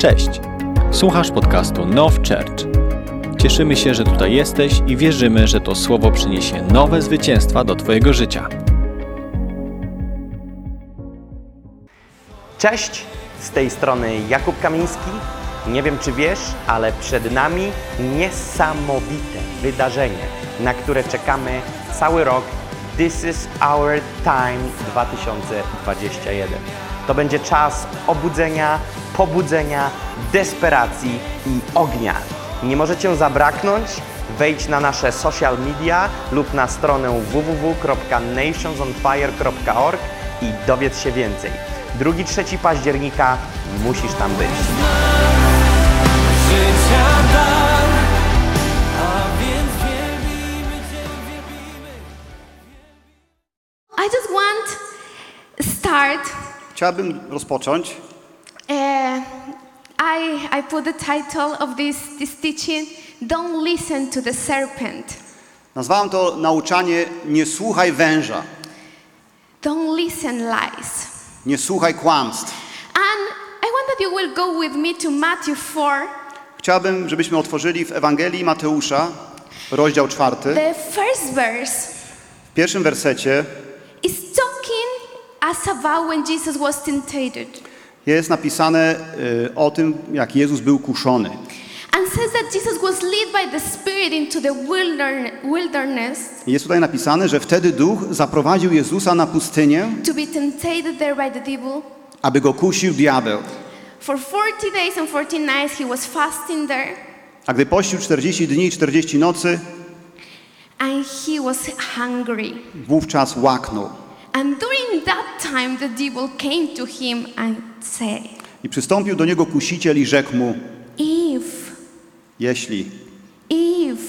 Cześć! Słuchasz podcastu Now Church. Cieszymy się, że tutaj jesteś i wierzymy, że to słowo przyniesie nowe zwycięstwa do Twojego życia. Cześć, z tej strony Jakub Kamiński. Nie wiem czy wiesz, ale przed nami niesamowite wydarzenie, na które czekamy cały rok. This is our time 2021. To będzie czas obudzenia, pobudzenia, desperacji i ognia. Nie możecie zabraknąć. Wejdź na nasze social media lub na stronę www.nationsonfire.org i dowiedz się więcej. 2-3 października musisz tam być. I just want start. Chciałbym rozpocząć. Uh, I I put the title of this this teaching. Don't listen to the serpent. Nazwałem to nauczanie Nie słuchaj węża, Don't listen lies. nie słuchaj kłamstw. And I want that you will go with me to Matthew 4. Chciałbym, żebyśmy otworzyli w Ewangelii Mateusza, rozdział czwarty. The first verse W pierwszym wersecie is talking as about when Jesus was tempted. Jest napisane y, o tym, jak Jezus był kuszony. Jest tutaj napisane, że wtedy Duch zaprowadził Jezusa na pustynię, to be tempted there by the devil. aby go kusił diabeł. For 40 days and 40 nights he was fasting there, A gdy pościł 40 dni i 40 nocy, and he was hungry. wówczas łaknął. And during that time, the devil came to him and said, I przystąpił do niego kusiciel i rzekł mu, Eve, jeśli, Eve,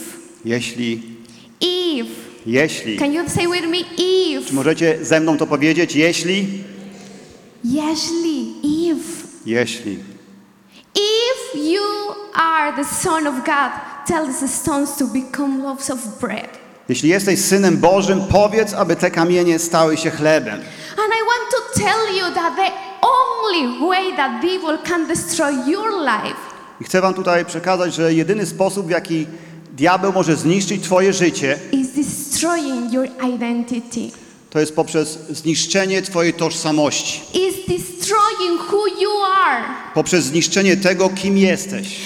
jeśli, Eve. jeśli. Can you say with me, Czy Eve? możecie ze mną to powiedzieć? Jeśli, Yeshli, Eve. jeśli. If you are the Son of God, tell the stones to become loaves of bread. Jeśli jesteś synem Bożym, powiedz, aby te kamienie stały się chlebem. And I want to tell you that the only way that devil can destroy your life I chcę wam tutaj przekazać, że jedyny sposób, w jaki diabeł może zniszczyć twoje życie, to jest poprzez zniszczenie twojej tożsamości. Poprzez zniszczenie tego, kim jesteś.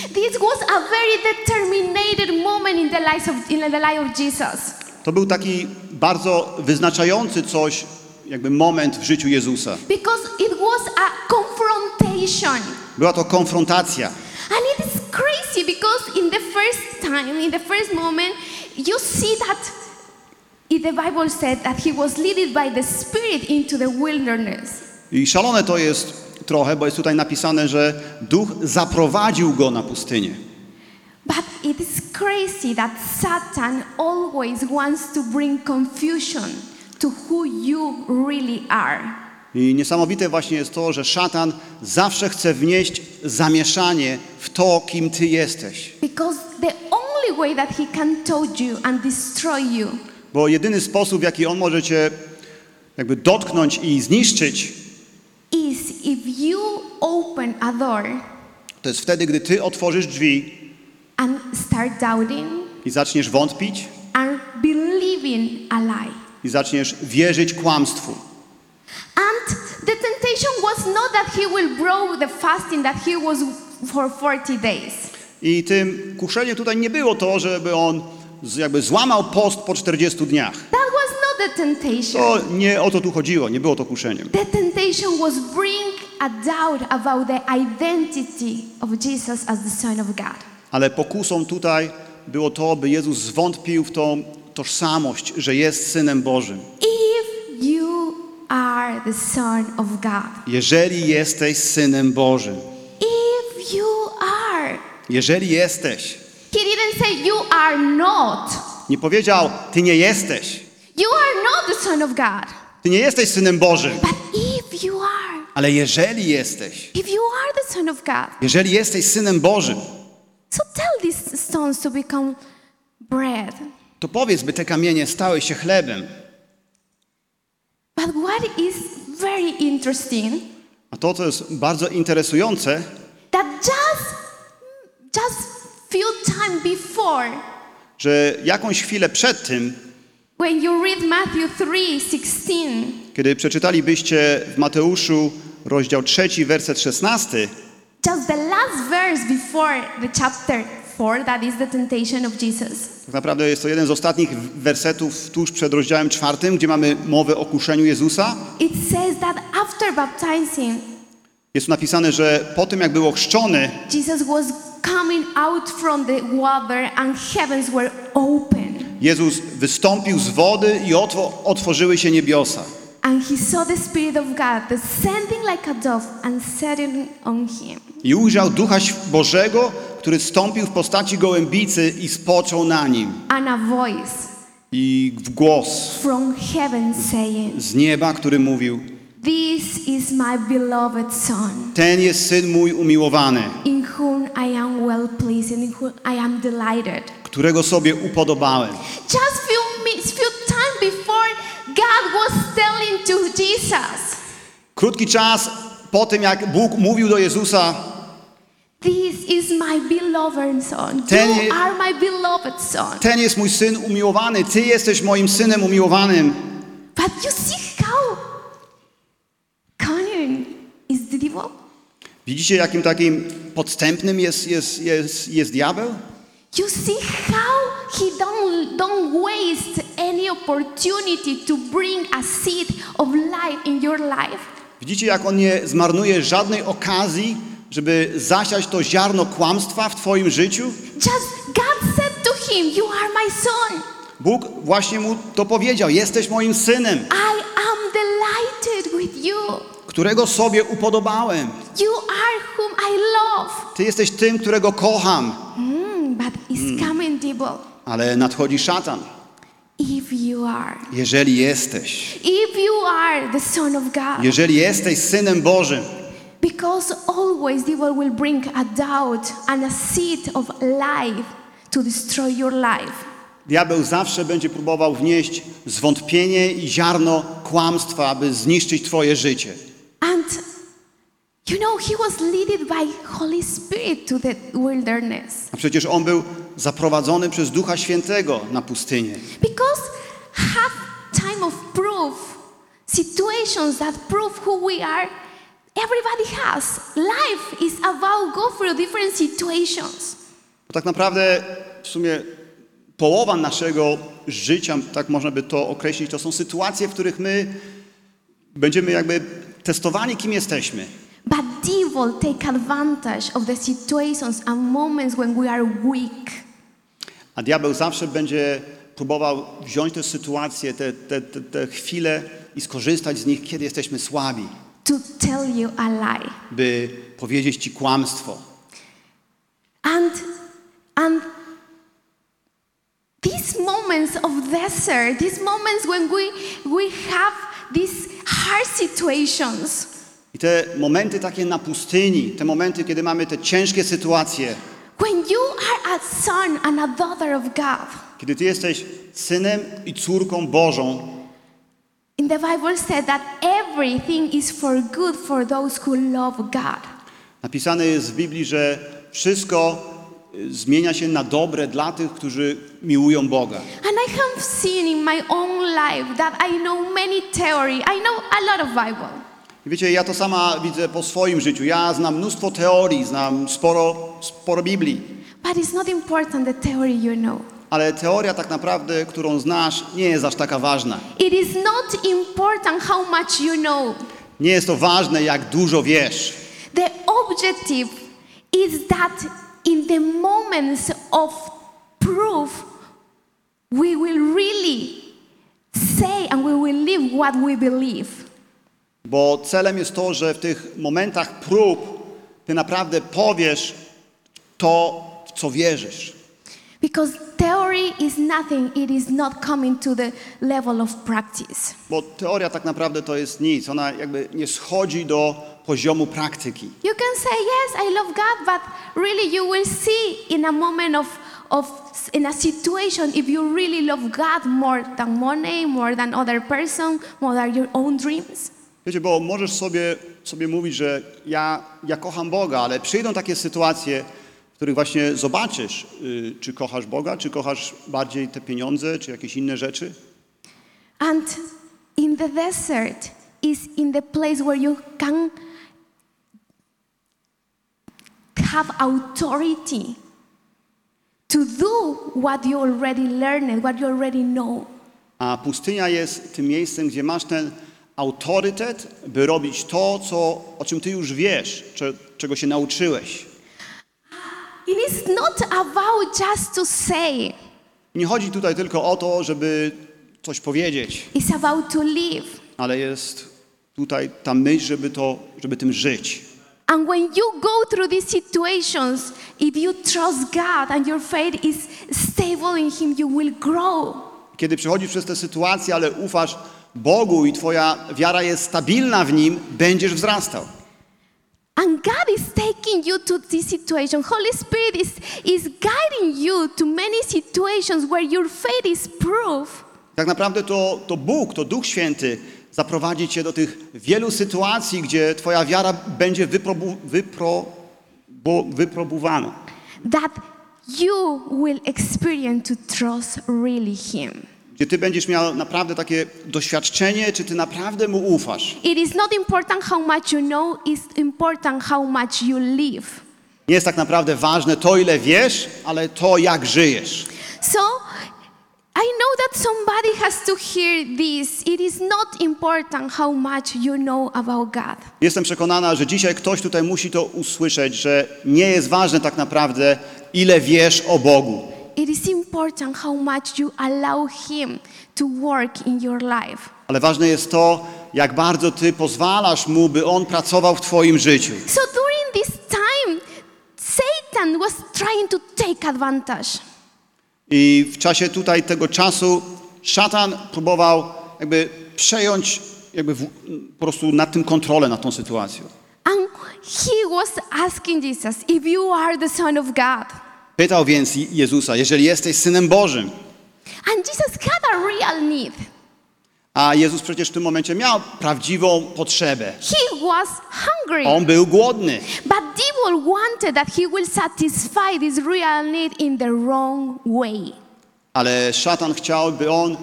The life of in the life of Jesus. To był taki bardzo wyznaczający coś, jakby moment w życiu Jezusa. Because it was a confrontation. Była to konfrontacja. And it is crazy because in the first time, in the first moment, you see that the Bible said that he was led by the Spirit into the wilderness. I szalone to jest trochę, bo jest tutaj napisane, że duch zaprowadził go na pustynię. But it is crazy that Satan always wants to bring confusion to who you really are. I niesamowite właśnie jest to, że szatan zawsze chce wnieść zamieszanie w to, kim ty jesteś. Because the only way that he can touch you and destroy you Bo jedyny sposób, w jaki on może cię jakby dotknąć i zniszczyć, is if you open a door to jest wtedy, gdy ty otworzysz drzwi and start doubting i zaczniesz wątpić and believing a lie. i zaczniesz wierzyć kłamstwu. And the temptation was not that he will break the fasting that he was for 40 days. I tym kuszeniem tutaj nie było to, żeby on jakby złamał post po 40 dniach. That was not the temptation. To nie o to tu chodziło, nie było to kuszeniem. The temptation was bring a doubt about the identity of Jesus as the Son of God. Ale pokusą tutaj było to, by Jezus zwątpił w tą tożsamość, że jest Synem Bożym. If you are the Son of God, Jeżeli jesteś Synem Bożym, if you are, jeżeli jesteś, he didn't say you are not. nie powiedział, ty nie jesteś, You are not the Son of God. ty nie jesteś Synem Bożym, But if you are, ale jeżeli jesteś, if you are the Son of God, jeżeli jesteś Synem Bożym, so tell these stones to become bread. to powiedz, by te kamienie stały się chlebem. But what is very interesting A to, co jest bardzo interesujące, that just time before, że jakąś chwilę przed tym, when you read Matthew 3:16, kiedy przeczytalibyście w Mateuszu rozdział 3, werset 16, just the last verse before the chapter 4, that is the temptation of Jesus. tak naprawdę jest to jeden z ostatnich wersetów tuż przed rozdziałem czwartym, gdzie mamy mowę o kuszeniu Jezusa. It says that after baptizing, Jest tu napisane, że po tym jak był ochrzczony, Jesus was coming out from the water and heavens were open. Jezus wystąpił z wody i otwo- otworzyły się niebiosa. And he saw the Spirit of God descending like a dove and on him. I ujrzał Ducha Bożego, który stąpił w postaci gołębicy i spoczął na nim. And a voice I w głos from heaven saying, z nieba, który mówił: This is my beloved Son, Ten jest syn mój umiłowany, in whom I am well pleased and in whom I am delighted. którego sobie upodobałem. Just few minutes, few time before God was telling to Jesus, Krótki czas po tym, jak Bóg mówił do Jezusa, This is my beloved Son. Ten You are my beloved Son. ten jest mój syn umiłowany, ty jesteś moim synem umiłowanym. But you see how cunning is the devil? Widzicie, jakim takim podstępnym jest, jest, jest, jest diabeł? You see how he don't, don't waste any opportunity to bring a seed of life in your life. Widzicie, jak on nie zmarnuje żadnej okazji, żeby zasiać to ziarno kłamstwa w twoim życiu? Just God said to him, You are my son. Bóg właśnie mu to powiedział: Jesteś moim synem, I am delighted with you. którego sobie upodobałem. You are whom I love. Ty jesteś tym, którego kocham. Mm, but it's coming, devil. Ale nadchodzi szatan. If you are, Jeżeli jesteś, if you are the Son of God, jeżeli jesteś synem Bożym, because always devil will bring a doubt and a seed of life to destroy your life. diabeł zawsze będzie próbował wnieść zwątpienie i ziarno kłamstwa, aby zniszczyć twoje życie. And you know, he was led by Holy Spirit to the wilderness A przecież on był zaprowadzony przez Ducha Świętego na pustynię. because have time of proof, situations that prove who we are. Everybody has. Life is about go through different situations. Bo tak naprawdę w sumie połowa naszego życia, tak można by to określić, to są sytuacje, w których my będziemy jakby testowani, kim jesteśmy. But devil take advantage of the situations and moments when we are weak. A diabeł zawsze będzie próbował wziąć te sytuacje, te, te, te, te chwile i skorzystać z nich, kiedy jesteśmy słabi, to tell you a lie. by powiedzieć ci kłamstwo. And and these moments of desert, these moments when we we have these hard situations, I te momenty takie na pustyni, te momenty, kiedy mamy te ciężkie sytuacje, when you are a son and a daughter of God. kiedy ty jesteś synem i córką Bożą, In the Bible said that everything is for good for those who love God. napisane jest w Biblii, że wszystko y, zmienia się na dobre dla tych, którzy miłują Boga. And I have seen in my own life that I know many theory. I know a lot of Bible. I wiecie, ja to sama widzę po swoim życiu. Ja znam mnóstwo teorii, znam sporo, sporo Biblii, But it's not important the theory you know. ale teoria tak naprawdę, którą znasz, nie jest aż taka ważna. It is not important how much you know. Nie jest to ważne, jak dużo wiesz. The objective is that in the moments of proof, we will really say and we will live what we believe. Bo celem jest to, że w tych momentach prób ty naprawdę powiesz to, w co wierzysz. Because theory is nothing, it is not coming to the level of practice. Bo teoria tak naprawdę to jest nic. Ona jakby nie schodzi do poziomu praktyki. You can say, Yes, I love God, but really you will see in a moment of, of in a situation if you really love God more than money, more than other person, more than your own dreams. Wiecie, bo możesz sobie, sobie mówić, że ja, ja kocham Boga, ale przyjdą takie sytuacje, w których właśnie zobaczysz, y, czy kochasz Boga, czy kochasz bardziej te pieniądze, czy jakieś inne rzeczy. And in the desert is in the place where you can have authority to do what you already learned, what you already know. A pustynia jest tym miejscem, gdzie masz ten autorytet, by robić to, co, o czym ty już wiesz, cze, czego się nauczyłeś. It is not about just to say, nie chodzi tutaj tylko o to, żeby coś powiedzieć, it's about to live. ale jest tutaj ta myśl, żeby, to, żeby tym żyć. And when you go through these situations, if you trust God and your faith is stable in Him, you will grow. Kiedy przechodzisz przez te sytuacje, ale ufasz Bogu i twoja wiara jest stabilna w Nim, będziesz wzrastał. And God is taking you to this situation. Holy Spirit is, is guiding you to many situations where your faith is proof. Tak naprawdę to, to Bóg, to Duch Święty zaprowadzi cię do tych wielu sytuacji, gdzie twoja wiara będzie wyprobu, wypro, bo, wypróbowana. That you will experience to trust really Him. Gdzie ty będziesz miał naprawdę takie doświadczenie, czy ty naprawdę Mu ufasz. It is not important how much you know, it's important how much you live. Nie jest tak naprawdę ważne to, ile wiesz, ale to, jak żyjesz. So, I know that somebody has to hear this. It is not important how much you know about God. Jestem przekonana, że dzisiaj ktoś tutaj musi to usłyszeć, że nie jest ważne tak naprawdę, ile wiesz o Bogu. It is important how much you allow Him to work in your life. Ale ważne jest to, jak bardzo ty pozwalasz Mu, by On pracował w twoim życiu. So during this time, Satan was trying to take advantage. I w czasie tutaj tego czasu szatan próbował jakby przejąć jakby w, po prostu nad tym kontrolę, nad tą sytuacją. And he was asking Jesus, if you are the Son of God. Pytał więc Jezusa, jeżeli jesteś Synem Bożym, And Jesus had a real need. a Jezus przecież w tym momencie miał prawdziwą potrzebę. He was hungry. On był głodny, But devil wanted that he will satisfy this real need in the wrong way. ale szatan chciał, by on y,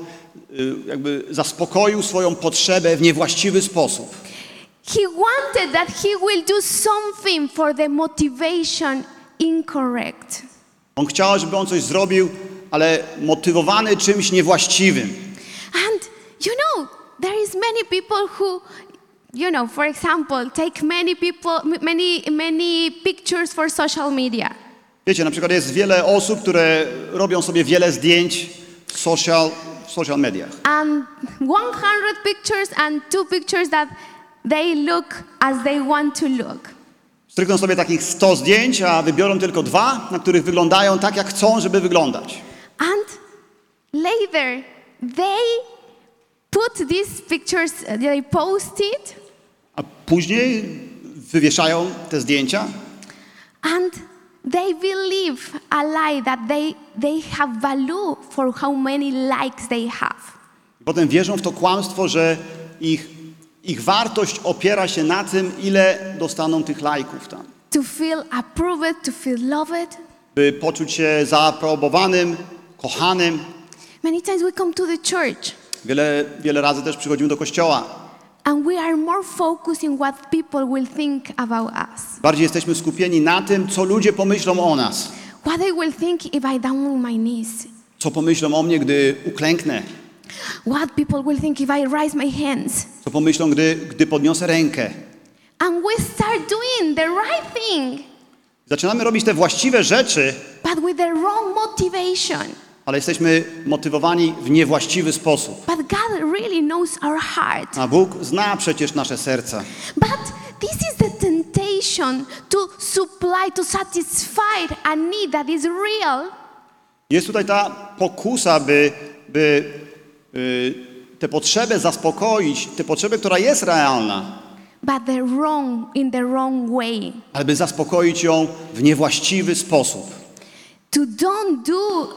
jakby zaspokoił swoją potrzebę w niewłaściwy sposób. He wanted that he will do something for the motivation incorrect. On chciał, żeby on coś zrobił, ale motywowany czymś niewłaściwym. And you know, there is many people who you know, for example, take many people many many pictures for social media. Wiecie, na przykład jest wiele osób, które robią sobie wiele zdjęć w social, w social mediach. And 100 pictures and two pictures that they look as they want to look. Strykną sobie takich 100 zdjęć, a wybiorą tylko dwa, na których wyglądają tak, jak chcą, żeby wyglądać. And later, they put these pictures, they post it, A później wywieszają te zdjęcia and they believe a lie that they, they have value for how many likes they have. Potem wierzą w to kłamstwo, że ich, ich wartość opiera się na tym, ile dostaną tych lajków tam. To feel approved, to feel loved. By poczuć się zaaprobowanym, kochanym. Many times we come to the church Wiele, wiele razy też przychodzimy do kościoła. and we are more focused in what people will think about us. Bardziej jesteśmy skupieni na tym, co ludzie pomyślą o nas. What they will think if I down on my knees. Co pomyślą o mnie, gdy uklęknę. What people will think if I raise my hands. Co pomyślą, gdy, gdy podniosę rękę. And we start doing the right thing, Zaczynamy robić te właściwe rzeczy, but with the wrong motivation. ale jesteśmy motywowani w niewłaściwy sposób. But God really knows our heart. A Bóg zna przecież nasze serca. But this is the temptation to supply, to satisfy a need that is real. Jest tutaj ta pokusa, by, by tę potrzebę zaspokoić, tę potrzebę, która jest realna, But the wrong, in the wrong way. ale by zaspokoić ją w niewłaściwy sposób. To don't do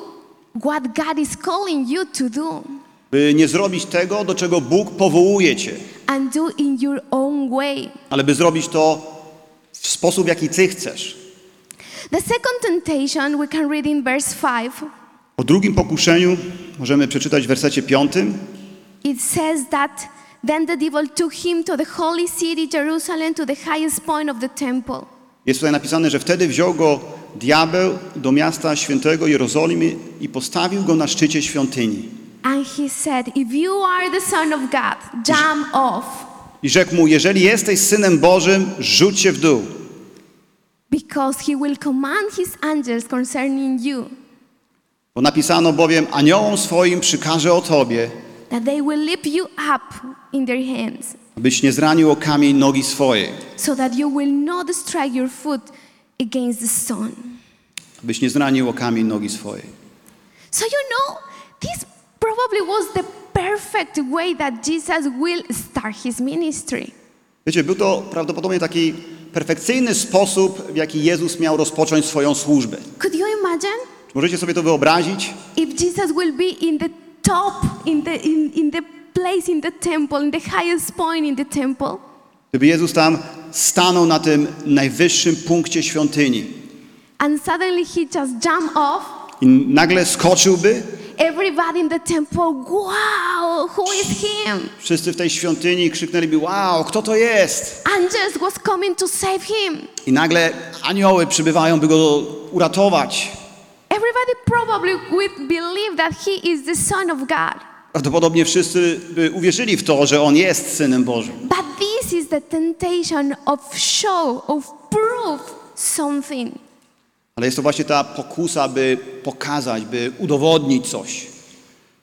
what God is calling you to do By nie zrobić tego, do czego Bóg powołuje cię, and do in your own way. ale by zrobić to w sposób, jaki ty chcesz. The second temptation we can read in verse 5. O drugim pokuszeniu możemy przeczytać w wersecie piątym. It says that then the devil took him to the holy city, Jerusalem, to the highest point of the temple. Jest tutaj napisane, że wtedy wziął go diabeł do miasta świętego Jerozolimy i postawił go na szczycie świątyni. And he said, If you are the Son of God, jump off, I rzekł mu, jeżeli jesteś Synem Bożym, rzuć się w dół, because he will command his angels concerning you, bo napisano bowiem, aniołom swoim przykaże o tobie, that they will lift you up in their hands, abyś nie zranił o kamień nogi swojej, so that you will not strike your foot against the stone. abyś nie zranił o kamień nogi swojej. So, you know, this probably was the perfect way that Jesus will start his ministry. Wiecie, był to prawdopodobnie taki perfekcyjny sposób, w jaki Jezus miał rozpocząć swoją służbę. Could you imagine możecie sobie to wyobrazić? if Jesus will be in the top, in the, in, in the place in the temple, in the highest point in the temple? Gdyby Jezus tam stanął na tym najwyższym punkcie świątyni And suddenly he just jumped off. i nagle skoczyłby, Everybody in the temple, wow, who is him? wszyscy w tej świątyni krzyknęliby, wow, kto to jest? Angels was coming to save him. I nagle anioły przybywają, by go uratować. Everybody probably would believe that he is the Son of God. Prawdopodobnie wszyscy by uwierzyli w to, że On jest Synem Bożym. But this is the temptation of show, of prove something. Ale jest to właśnie ta pokusa, by pokazać, by udowodnić coś.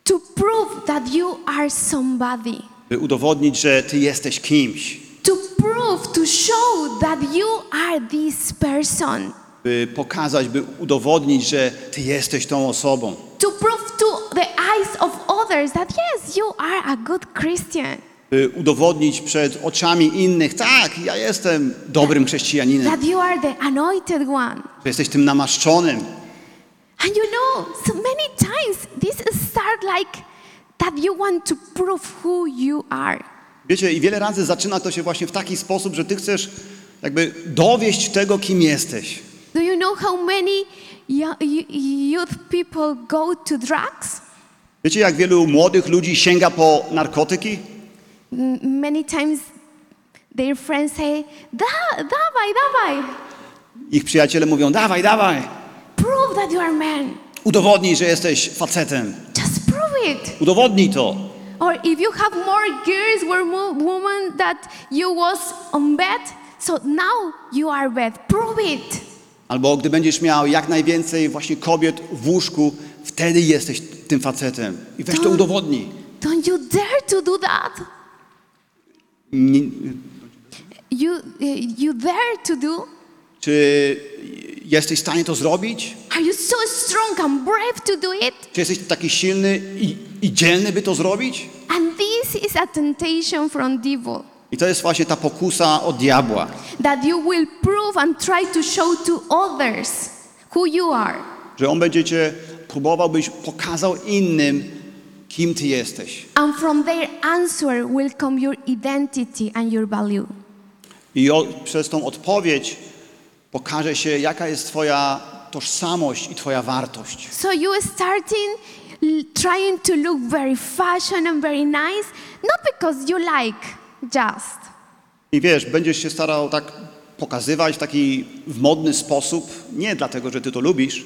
To prove that you are somebody. By udowodnić, że Ty jesteś kimś. To prove, to show that you are this person. By pokazać, by udowodnić, że Ty jesteś tą osobą. To prove to the eyes of others that yes, you are a good Christian. By udowodnić przed oczami innych, tak, ja jestem dobrym chrześcijaninem. That you are the anointed one. Że jesteś tym namaszczonym. And you know, so many times this start like that you want to prove who you are. Wiecie, i wiele razy zaczyna to się właśnie w taki sposób, że Ty chcesz jakby dowieść tego, kim jesteś. Do you know how many yo- youth people go to drugs? Wiecie, jak wielu młodych ludzi sięga po narkotyki? Many times their friends say, da, dawaj, dawaj, Ich przyjaciele mówią, dawaj, dawaj, prove that you are man. udowodnij, że jesteś facetem. Just prove it. Udowodnij to. Or if you have more girls or women that you was on bed, so now you are bed. Prove it. Albo gdy będziesz miał jak najwięcej właśnie kobiet w łóżku, wtedy jesteś tym facetem. I weź to To- udowodnij. Don't you dare to do that. Nie, You, you dare to do? czy jesteś w stanie to zrobić? Are you so strong and brave to do it? Czy jesteś taki silny i, i dzielny, by to zrobić? And this is a temptation from devil I to jest właśnie ta pokusa od diabła. that you will prove and try to show to others who you are. Że on będzie cię próbował, byś pokazał innym, kim ty jesteś. And from their answer will come your identity and your value. I o, przez tą odpowiedź pokaże się, jaka jest twoja tożsamość i twoja wartość. So you starting l- trying to look very fashion and very nice, not because you like just, I wiesz, będziesz się starał tak pokazywać w taki w modny sposób, nie dlatego, że ty to lubisz,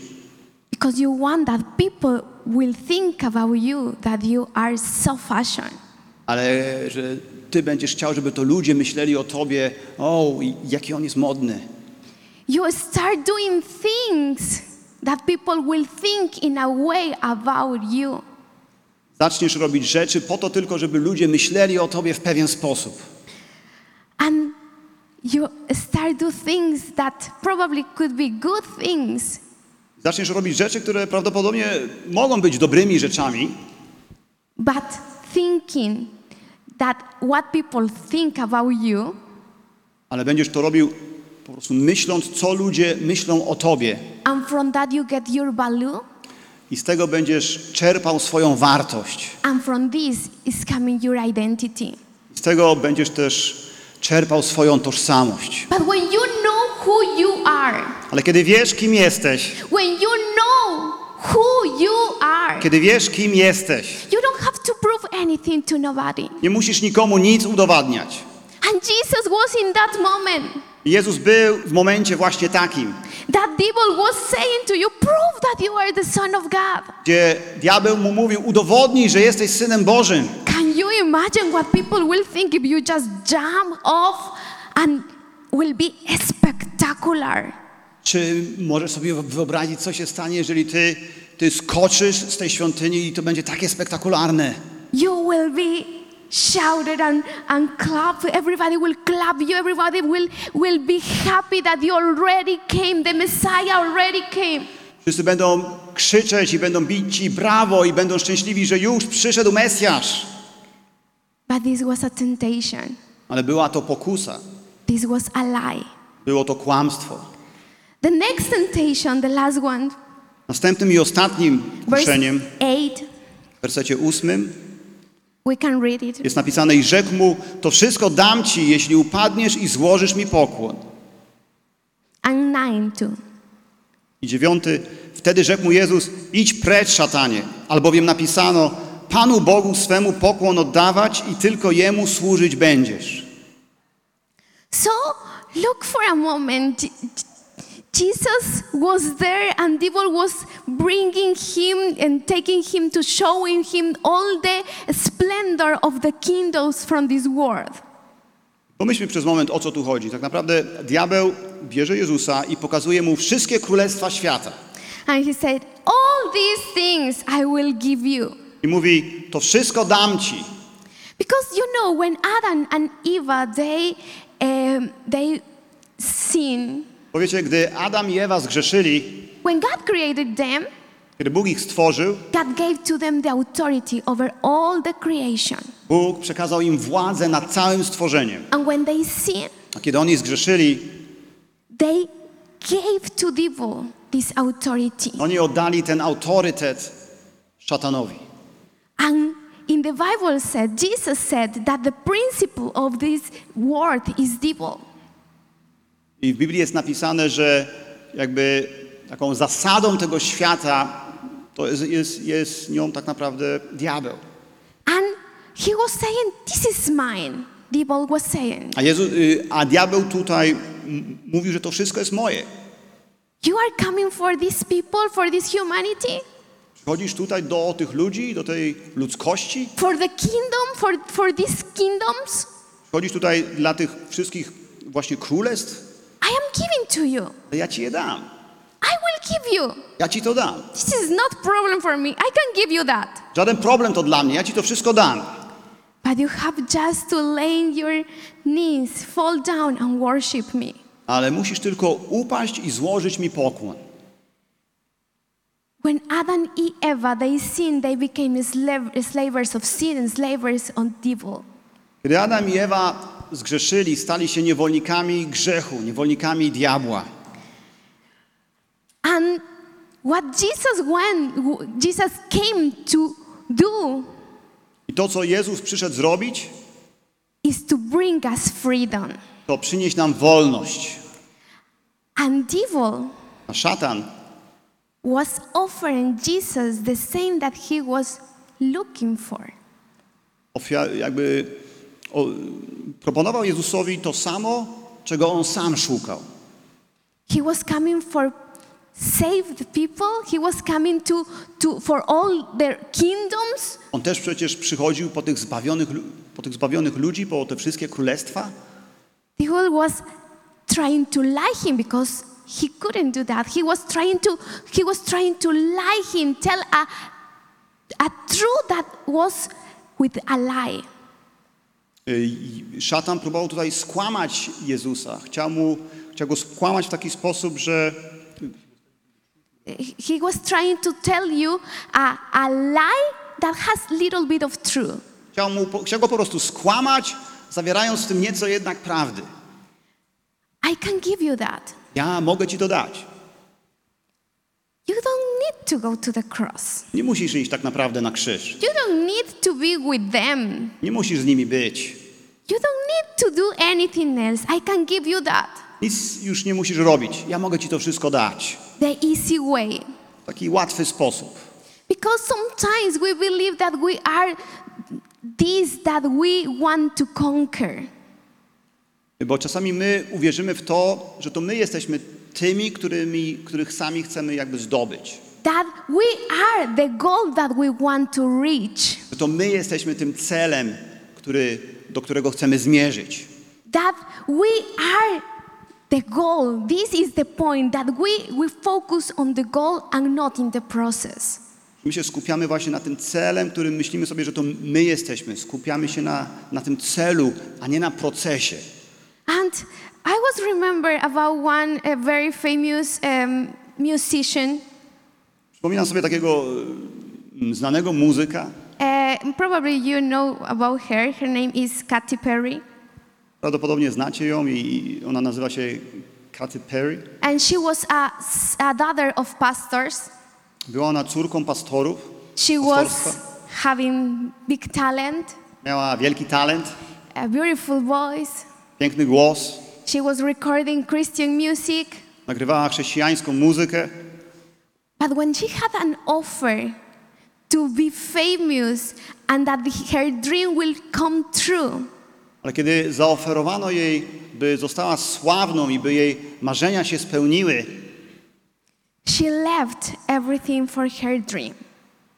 because you want that people will think about you that you are so fashion. ale że ty będziesz chciał, żeby to ludzie myśleli o tobie, o, jaki on jest modny. You start doing things that people will think in a way about you. Zaczniesz robić rzeczy po to tylko, żeby ludzie myśleli o tobie w pewien sposób. And you start do things that probably could be good things, Zaczniesz robić rzeczy, które prawdopodobnie mogą być dobrymi rzeczami, but thinking that what people think about you ale będziesz to robił po prostu myśląc, co ludzie myślą o tobie. and from that you get your value I z tego będziesz czerpał swoją wartość. and from this is coming your identity. Z tego będziesz też czerpał swoją tożsamość. But when you know who you are Ale kiedy wiesz, kim jesteś, when you know who you are, kiedy wiesz, kim jesteś, you don't have to prove anything to nobody. nie musisz nikomu nic udowadniać. And Jesus was in that moment. Jezus był w momencie właśnie takim, That devil was saying to you, prove that you are the Son of God. gdzie diabeł mu mówił, udowodnij, że jesteś Synem Bożym. Can you imagine what people will think if you just jump off and will be spectacular? Czy możesz sobie wyobrazić, co się stanie, jeżeli ty, ty skoczysz z tej świątyni i to będzie takie spektakularne? You will be shouted and, and clapped. Everybody will clap you. Everybody will, will be happy that you already came. The Messiah already came. Wszyscy będą krzyczeć i będą bić i brawo i będą szczęśliwi, że już przyszedł Mesjasz. But this was a temptation. Ale była to pokusa. This was a lie. Było to kłamstwo. The next temptation, the last one. Następnym i ostatnim Verse kuszeniem. 8. W wersecie 8 jest napisane i rzekł mu, to wszystko dam ci, jeśli upadniesz i złożysz mi pokłon. And 9 too. I dziewiąty, wtedy rzekł mu Jezus, idź precz, szatanie, albowiem napisano, Panu Bogu swemu pokłon oddawać i tylko Jemu służyć będziesz. So look for a moment. Je- Jesus was there, and devil was bringing him and taking him to showing him all the splendor of the kingdoms from this world. Pomyślmy przez moment, o co tu chodzi. Tak naprawdę diabeł bierze Jezusa i pokazuje mu wszystkie królestwa świata. And he said, All these things I will give you. I mówi, to wszystko dam ci. Because you know, when Adam and Eva they um, they sin, Powiecie, gdy Adam i Ewa zgrzeszyli, when God created them, kiedy Bóg ich stworzył, God gave to them the authority over all the creation. Bóg przekazał im władzę nad całym stworzeniem. And when they sin, A kiedy oni zgrzeszyli, they gave to devil this authority. oni oddali ten autorytet szatanowi. And in the Bible said, Jesus said that the principle of this world is devil. I w Biblii jest napisane, że jakby taką zasadą tego świata to jest, jest, jest nią tak naprawdę diabeł. And he was saying, This is mine. Devil was saying, A, Jezu, y, a diabeł tutaj mówił, że to wszystko jest moje. You are coming for these people, for this humanity, Przychodzisz tutaj do tych ludzi, do tej ludzkości, for the kingdom, for, for these kingdoms. przychodzisz tutaj dla tych wszystkich właśnie królestw, I am giving to you. ja ci je dam. I will give you. Ja ci to dam. This is not problem for me. I can give you that. Żaden problem to dla mnie, ja ci to wszystko dam. But you have just to lay in your knees, fall down and worship me. Ale musisz tylko upaść i złożyć mi pokłon. When Adam and Eva they sinned, they became slave, slavers of sin and slavers on devil. Kiedy Adam i Ewa zgrzeszyli, stali się niewolnikami grzechu, niewolnikami diabła. And what Jesus went, Jesus came to do I to, co Jezus przyszedł zrobić, is to bring us freedom. to przynieść nam wolność. And devil A szatan was offering Jesus the same that he was looking for. ofia- jakby o, proponował Jezusowi to samo, czego on sam szukał. He was coming for save the people. He was coming to, to for all their kingdoms. On też przecież przychodził po tych zbawionych, po tych zbawionych ludzi, po te wszystkie królestwa. Devil was trying to lie him because he couldn't do that. He was trying to he was trying to lie him, tell a a truth that was with a lie. Y, Szatan próbował tutaj skłamać Jezusa. Chciał, mu, chciał go skłamać w taki sposób, że He was trying to tell you a, a lie that has little bit of truth. chciał, mu, chciał go po prostu skłamać, zawierając w tym nieco jednak prawdy. I can give you that. Ja mogę ci to dać. You don't need to go to the cross. Nie musisz iść tak naprawdę na krzyż. You don't need to be with them. Nie musisz z nimi być. You don't need to do anything else. I can give you that. Nic już nie musisz robić. Ja mogę ci to wszystko dać. the easy way. Taki łatwy sposób. Because sometimes we believe that we are this that we want to conquer. Bo czasami my uwierzymy w to, że to my jesteśmy tymi, którymi, których sami chcemy jakby zdobyć. That we are the goal that we want to reach. Że to my jesteśmy tym celem, który, do którego chcemy zmierzyć. That we are the goal. This is the point that we, we focus on the goal and not in the process. My się skupiamy właśnie na tym celem, którym myślimy sobie, że to my jesteśmy. Skupiamy się na, na tym celu, a nie na procesie. And I was remember about one uh, very famous um, musician. Przypominam sobie takiego e, znanego muzyka, Uh, probably you know about her. Her name is Katy Perry. prawdopodobnie znacie ją i ona nazywa się Katy Perry. And she was a, a daughter of pastors. Była ona córką pastorów, She was having big talent, Miała wielki talent, a beautiful voice. piękny głos, She was recording Christian music. nagrywała chrześcijańską muzykę, But when she had an offer to be famous and that her dream will come true, ale kiedy zaoferowano jej, by została sławną i by jej marzenia się spełniły, she left everything for her dream.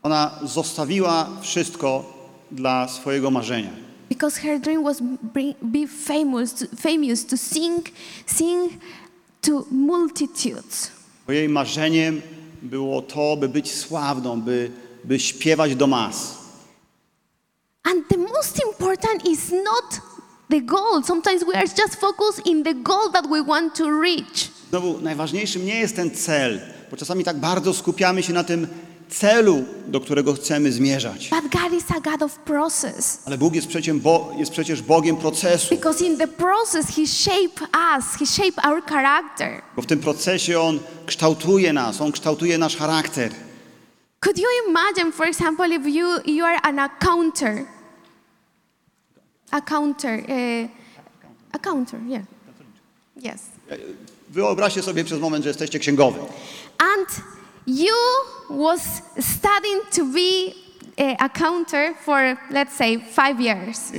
ona zostawiła wszystko dla swojego marzenia. Because her dream was bring, be famous, to, famous to sing, sing to multitudes. Bo jej marzeniem było to, by być sławną, by, by śpiewać do mas. And the most important is not the goal. Sometimes we are just focused in the goal that we want to reach. Znowu, najważniejszym nie jest ten cel, bo czasami tak bardzo skupiamy się na tym celu, do którego chcemy zmierzać. But God is a God of process. Ale Bóg jest przecież, Bo, jest przecież Bogiem procesu, Because in the process, He shaped us, He shaped our character. bo w tym procesie On kształtuje nas, On kształtuje nasz charakter. Could you imagine, for example, if you, you are an accountant? Accounter. Uh, accounter, yeah. Yes. Wyobraźcie sobie przez moment, że jesteście księgowym. And you was studying to be a counter for, let's say, five years.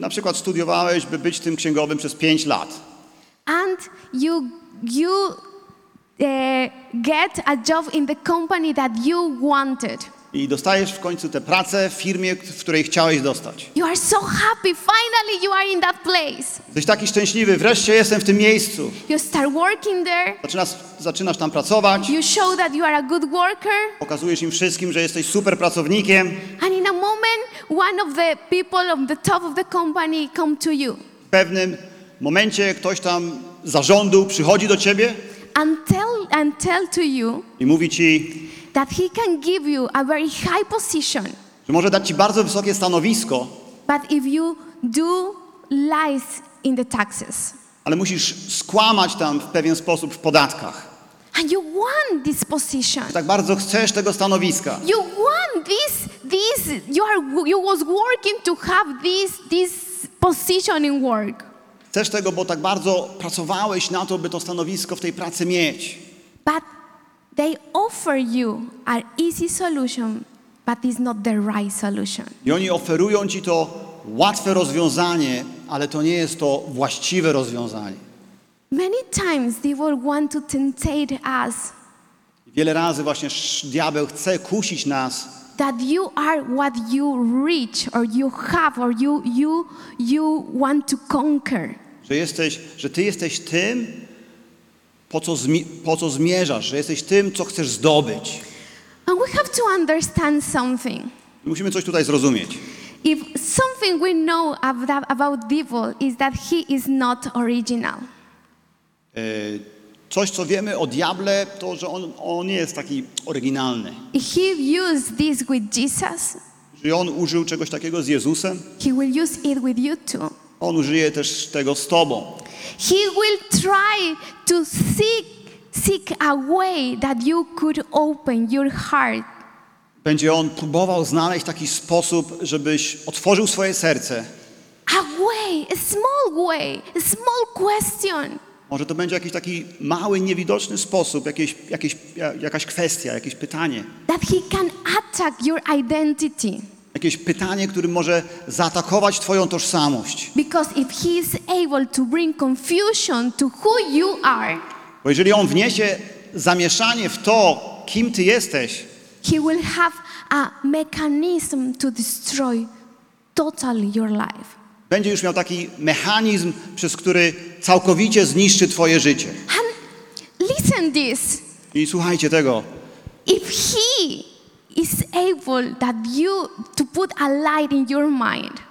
Na przykład studiowałeś, by być tym księgowym przez 5 lat. And you, you uh, get a job in the company that you wanted. I dostajesz w końcu tę pracę w firmie, w której chciałeś dostać. You are so happy. Finally, you are in that place. Jesteś taki szczęśliwy, wreszcie jestem w tym miejscu. You start working there. Zaczynasz, zaczynasz tam pracować, You show that you are a good worker. pokazujesz im wszystkim, że jesteś super pracownikiem. And in a moment, one of the people on the top of the company come to you W pewnym momencie ktoś tam zarządu przychodzi do ciebie and tell, and tell to you i mówi ci, that he can give you a very high position. że może dać ci bardzo wysokie stanowisko, But if you do lies in the taxes ale musisz skłamać tam w pewien sposób w podatkach. and you want this position, Tak bardzo chcesz tego stanowiska. you want this, this, you are, you was working to have this, this position in work. Chcesz tego, bo tak bardzo pracowałeś na to, by to stanowisko w tej pracy mieć. But they offer you an easy solution, but it's not the right solution. I oni oferują ci to łatwe rozwiązanie, ale to nie jest to właściwe rozwiązanie. Many times they will want to us Wiele razy właśnie diabeł chce kusić nas, that you are what you reach or you have or you you you want to conquer. że jesteś, że ty jesteś tym, po co, po co zmierzasz, że jesteś tym, co chcesz zdobyć. And we have to understand something. Musimy coś tutaj zrozumieć. If something we know about, devil is that he is not original. E, Coś, co wiemy o diable, to, że on, on nie jest taki oryginalny. He used this with Jesus, Że on użył czegoś takiego z Jezusem, he will use it with you too. on użyje też tego z tobą. He will try to seek seek a way that you could open your heart Będzie on próbował znaleźć taki sposób, żebyś otworzył swoje serce. a way, a small way, a small question. Może to będzie jakiś taki mały, niewidoczny sposób, jakieś, jakieś, ja- jakaś kwestia, jakieś pytanie. that he can attack your identity. Jakieś pytanie, które może zaatakować Twoją tożsamość. Because if he is able to bring confusion to who you are, Bo jeżeli on wniesie zamieszanie w to, kim Ty jesteś, he will have a mechanism to destroy totally your life. będzie już miał taki mechanizm, przez który całkowicie zniszczy Twoje życie. And listen this. I słuchajcie tego. If he is able that you to put a light in your mind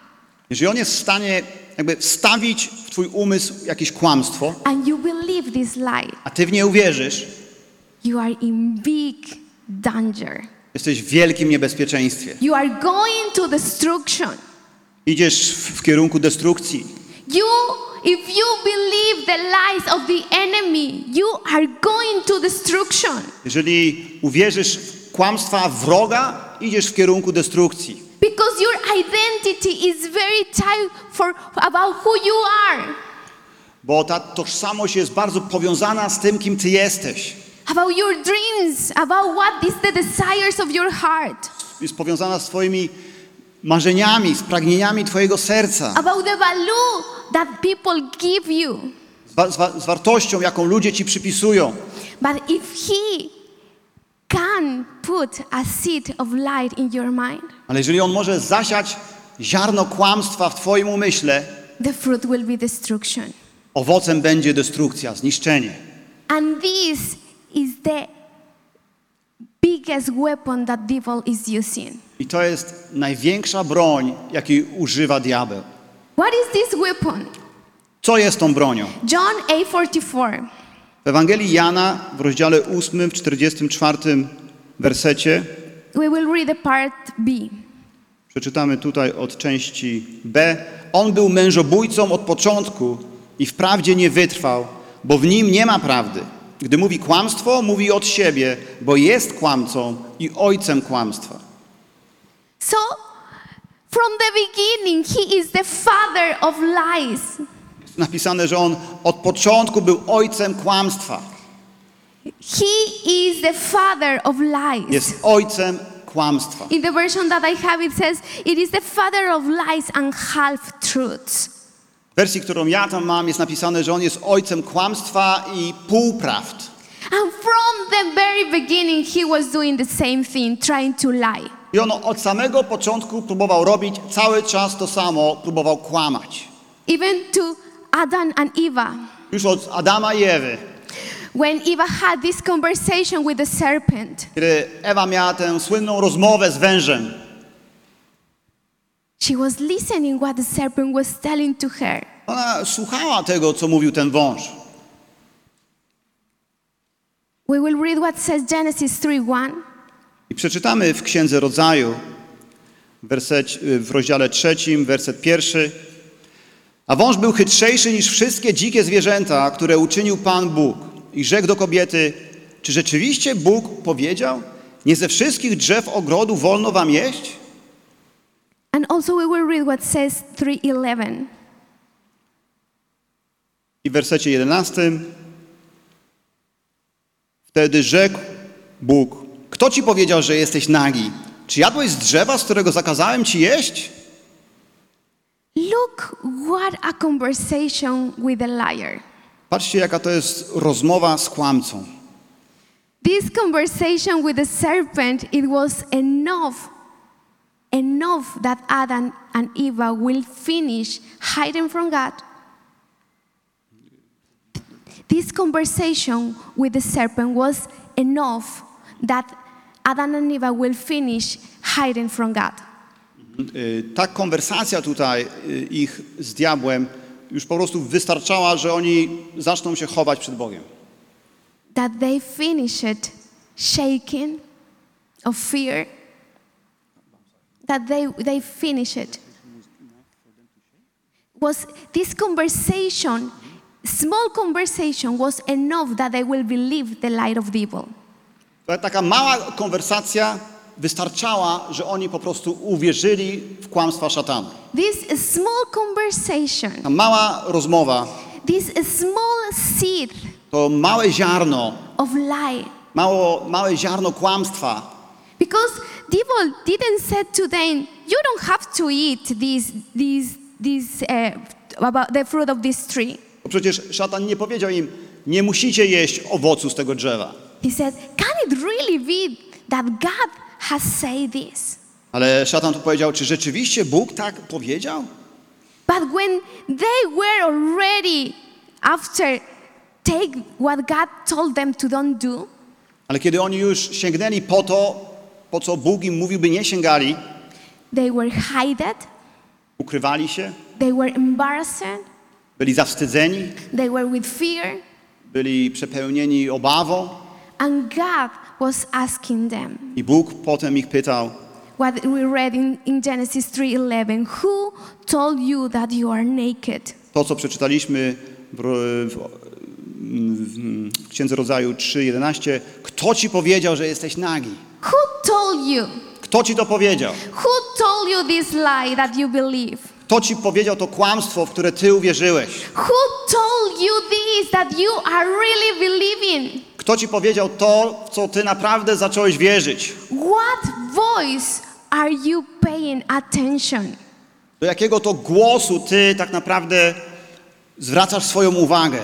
Jeżeli on jest w stanie jakby wstawić w Twój umysł jakieś kłamstwo, and you believe this light, a Ty w nie uwierzysz, you are in big danger. jesteś w wielkim niebezpieczeństwie. You are going to destruction. Idziesz w, w kierunku destrukcji. You, if you believe the lies of the enemy, you are going to destruction. Jeżeli uwierzysz w kłamstwa wroga, idziesz w kierunku destrukcji. Because your identity is very tight for about who you are, Bo ta tożsamość jest bardzo powiązana z tym, kim Ty jesteś. about your dreams, about what is the desires of your heart, Jest powiązana z Twoimi marzeniami, z pragnieniami Twojego serca, about the value that people give you. z, wa- z wartością, jaką ludzie Ci przypisują. But if he can put a seed of light in your mind, Ale jeżeli on może zasiać ziarno kłamstwa w Twoim umyśle, the fruit will be destruction. owocem będzie destrukcja, zniszczenie. And this is the biggest weapon that devil is using. I to jest największa broń, jakiej używa diabeł. What is this weapon? Co jest tą bronią? John 8:44. W Ewangelii Jana w rozdziale 8, w 44 wersecie We will read part B. Przeczytamy tutaj od części B. On był mężobójcą od początku i wprawdzie nie wytrwał, bo w nim nie ma prawdy. Gdy mówi kłamstwo, mówi od siebie, bo jest kłamcą i ojcem kłamstwa. So, from the beginning, he is the father of lies. Jest napisane, że on od początku był ojcem kłamstwa. He is the father of lies. Jest ojcem kłamstwa. In the version that I have, it says, It is the father of lies and half truths. W wersji, którą ja tam mam, jest napisane, że on jest ojcem kłamstwa i półprawd. And from the very beginning, he was doing the same thing, trying to lie. I on od samego początku próbował robić cały czas to samo, próbował kłamać. Even to Adam and Eva. Już od Adama i Ewy, When Eva had this conversation with the serpent, kiedy Ewa miała tę słynną rozmowę z wężem, she was listening what the serpent was telling to her. ona słuchała tego, co mówił ten wąż. We will read what says Genesis 3:1. I przeczytamy w Księdze Rodzaju, w, wersecie, w rozdziale trzecim, werset pierwszy. A wąż był chytrzejszy niż wszystkie dzikie zwierzęta, które uczynił Pan Bóg. I rzekł do kobiety, czy rzeczywiście Bóg powiedział, nie ze wszystkich drzew ogrodu wolno wam jeść? And also we will read what says 3:11. I w wersecie 11. Wtedy rzekł Bóg: Kto ci powiedział, że jesteś nagi? Czy jadłeś z drzewa, z którego zakazałem ci jeść? Look what a conversation with a liar. Patrzcie, jaka to jest rozmowa z kłamcą. This conversation with the serpent, it was enough, enough that Adam and Eva will finish hiding from God. This conversation with the serpent was enough that Adam and Eva will finish hiding from God. Y, Ta konwersacja tutaj y, ich z diabłem już po prostu wystarczała, że oni zaczną się chować przed Bogiem. That they finished shaking of fear. That they, they finished. Was this conversation, small conversation, was enough that they will believe the light of the evil. Ta- Taka mała konwersacja wystarczała, że oni po prostu uwierzyli w kłamstwa szatana. This small conversation, Ta mała rozmowa this small seed to małe ziarno, of lie. mało, małe ziarno kłamstwa. Because devil didn't say to them, you don't have to eat this, this, this, uh, about the fruit of this tree. Bo przecież szatan nie powiedział im, nie musicie jeść owocu z tego drzewa. He said, can it really be that God has said this? Ale szatan tu powiedział, czy rzeczywiście Bóg tak powiedział? But when they were already after take what God told them to don't do, Ale kiedy oni już sięgnęli po to, po co Bóg im mówił, by nie sięgali, they were hided, ukrywali się, they were embarrassed, byli zawstydzeni, they were with fear, byli przepełnieni obawą and God was asking them i Bóg potem ich pytał, what we read in, in Genesis 3:11, who told you that you are naked? to co przeczytaliśmy w, w, w Księdze Rodzaju 3.11, kto ci powiedział, że jesteś nagi? Who told you? Kto ci to powiedział? Who told you this lie that you believe? Kto ci powiedział to kłamstwo, w które ty uwierzyłeś? Who told you this that you are really believing? Kto ci powiedział to, w co ty naprawdę zacząłeś wierzyć? What voice are you paying attention? Do jakiego to głosu ty tak naprawdę zwracasz swoją uwagę?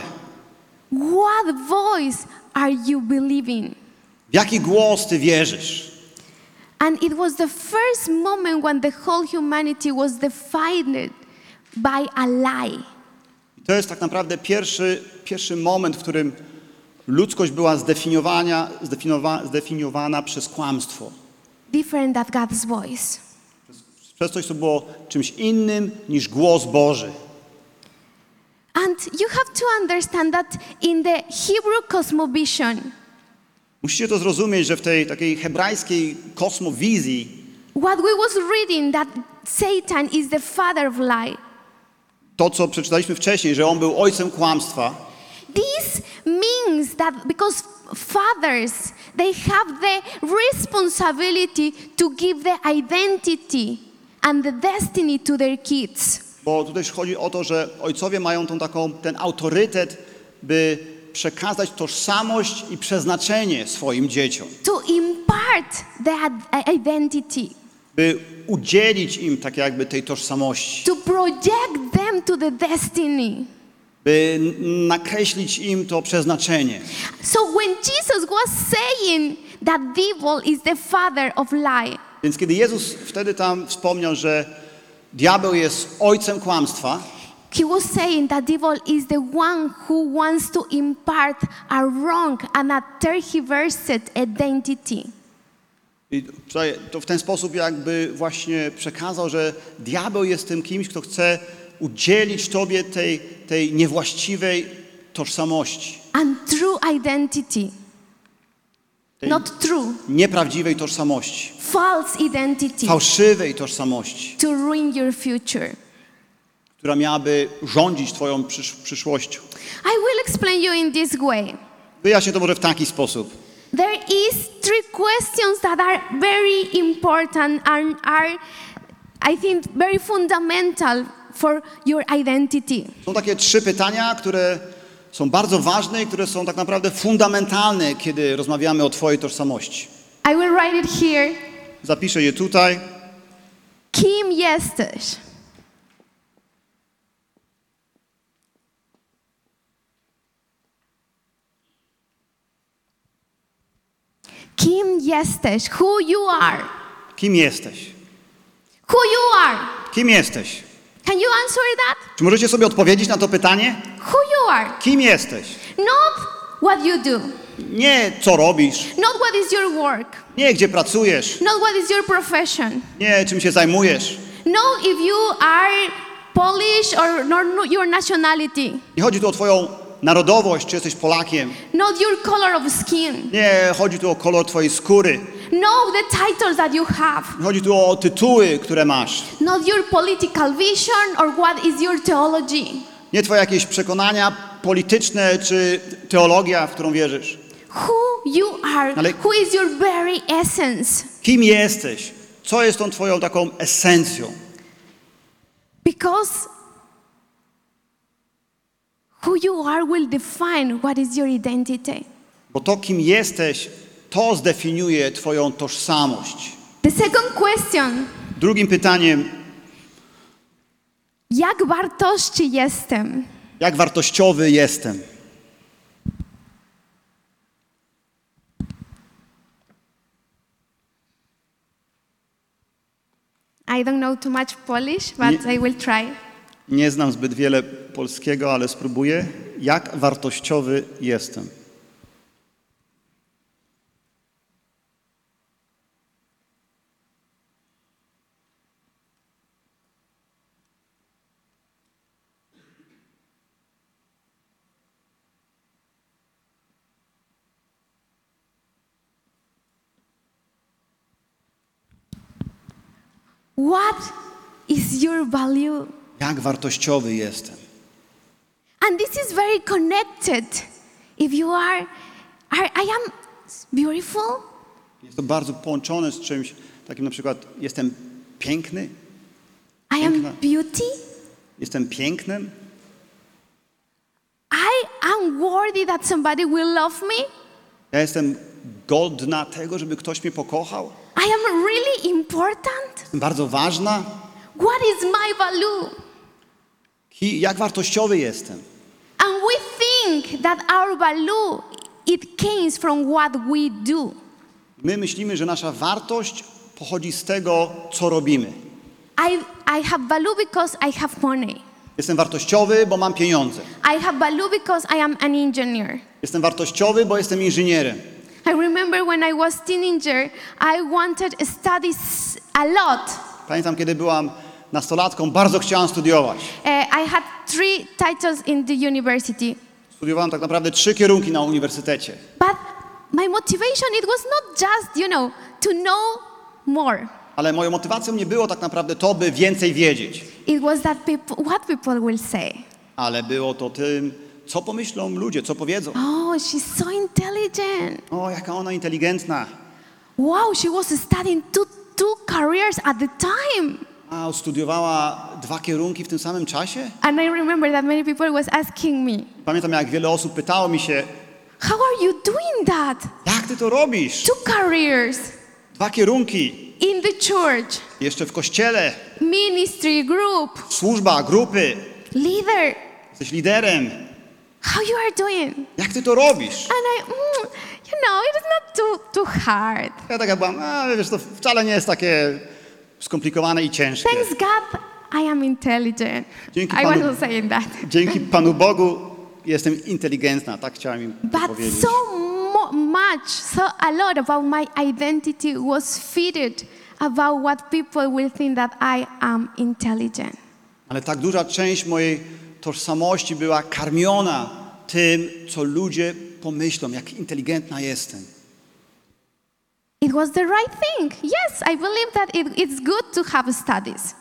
What voice are you believing? W jaki głos ty wierzysz? And it was the first moment when the whole humanity was defined by a lie. I to jest tak naprawdę pierwszy, pierwszy moment, w którym ludzkość była zdefiniowania, zdefiniowa, zdefiniowana przez kłamstwo. Different than God's voice. Przez coś, co było czymś innym niż głos Boży. And you have to understand that in the Hebrew cosmovision, Musicie to zrozumieć, że w tej takiej hebrajskiej kosmowizji what we was reading that Satan is the father of lie. to, co przeczytaliśmy wcześniej, że on był ojcem kłamstwa, This means that because fathers they have the responsibility to give the identity and the destiny to their kids. bo tutaj chodzi o to, że ojcowie mają tą taką, ten autorytet, by przekazać tożsamość i przeznaczenie swoim dzieciom, To impart the identity, by udzielić im tak jakby tej tożsamości, to project them to the destiny. By nakreślić im to przeznaczenie. So when Jesus was saying that devil is the father of lie, Więc kiedy Jezus wtedy tam wspomniał, że diabeł jest ojcem kłamstwa, he was saying that devil is the one who wants to impart a wrong and a tergiversed identity. I tutaj to w ten sposób jakby właśnie przekazał, że diabeł jest tym kimś, kto chce udzielić tobie tej, tej niewłaściwej tożsamości, and true identity. Not true, nieprawdziwej tożsamości, false identity fałszywej tożsamości, to ruin your future. która miałaby rządzić twoją przysz przyszłością. I will explain you in this way. Wyjaśnię to może w taki sposób. There is three questions that are very important and are, I think, very fundamental for your identity. Są takie trzy pytania, które są bardzo ważne i które są tak naprawdę fundamentalne, kiedy rozmawiamy o twojej tożsamości. I will write it here. Zapiszę je tutaj. Kim jesteś? Kim jesteś? Who you are? Kim jesteś? Who you are? Kim jesteś? Can you answer that? Czy możecie sobie odpowiedzieć na to pytanie? Who you are? Kim jesteś? Not what you do, Nie co robisz, not what is your work, nie gdzie pracujesz, not what is your profession. nie czym się zajmujesz. No, if you are Polish or not your nationality, Nie chodzi tu o twoją narodowość, czy jesteś Polakiem. not your color of skin, Nie chodzi tu o kolor twojej skóry. no the titles that you have, Nie chodzi tu o tytuły, które masz. not your political vision or what is your theology. Nie twoje jakieś przekonania polityczne, czy teologia, w którą wierzysz. Who you are, Ale- who is your very essence. Kim jesteś? Co jest tą twoją taką esencją? Because Who you are will define what is your identity. Bo to, kim jesteś, to zdefiniuje Twoją tożsamość. The second question Drugim pytaniem, jak wartości jestem? jak wartościowy jestem? I don't know too much Polish, but Nie- I will try. Nie znam zbyt wiele polskiego, ale spróbuję. Jak wartościowy jestem? What is your value? Jak wartościowy jestem? And this is very connected. If you are, are I am beautiful, Jest to bardzo połączone z czymś takim na przykład jestem piękny, I am Piękna. beauty, jestem pięknym, I am worthy that somebody will love me. ja jestem godna tego, żeby ktoś mnie pokochał, I am really important. jestem bardzo ważna. What is my value? I jak wartościowy jestem? And we think that our value it comes from what we do. My myślimy, że nasza wartość pochodzi z tego, co robimy. I, I have value because I have money. Jestem wartościowy, bo mam pieniądze. I have value because I am an engineer. Jestem wartościowy, bo jestem inżynierem. I remember when I was teenager, I wanted to study s- a lot. Pamiętam, kiedy byłam nastolatką, bardzo chciałam studiować. Uh, I had three titles in the university, Studiowałam tak naprawdę trzy kierunki na uniwersytecie. but my motivation it was not just you know to know more. Ale moją motywacją nie było tak naprawdę to, by więcej wiedzieć. It was that people, what people will say. Ale było to tym, co pomyślą ludzie, co powiedzą. Oh, she's so intelligent. O, jaka ona inteligentna. Wow, she was studying two two careers at the time. A, studiowała dwa kierunki w tym samym czasie? And I remember that many people was asking me, Pamiętam, jak wiele osób pytało mi się, "How are you doing that? jak ty to robisz? Two careers Dwa kierunki, in the church, jeszcze w kościele, ministry, group, służba, grupy, leader. jesteś liderem. How you are doing?" Jak ty to robisz? And I, mm, you know, it is not too too hard. Ja taka byłam, a wiesz, to wcale nie jest takie skomplikowane i ciężkie. Thanks God, I am intelligent. Dzięki I Panu- was saying that. Dzięki Panu Bogu jestem inteligentna, tak chciałem im But powiedzieć. so much, so a lot about my identity was fitted about what people will think that I am intelligent. Ale tak duża część mojej tożsamości była karmiona tym, co ludzie pomyślą, jak inteligentna jestem. It was the right thing. Yes, I believe that it, it's good to have studies.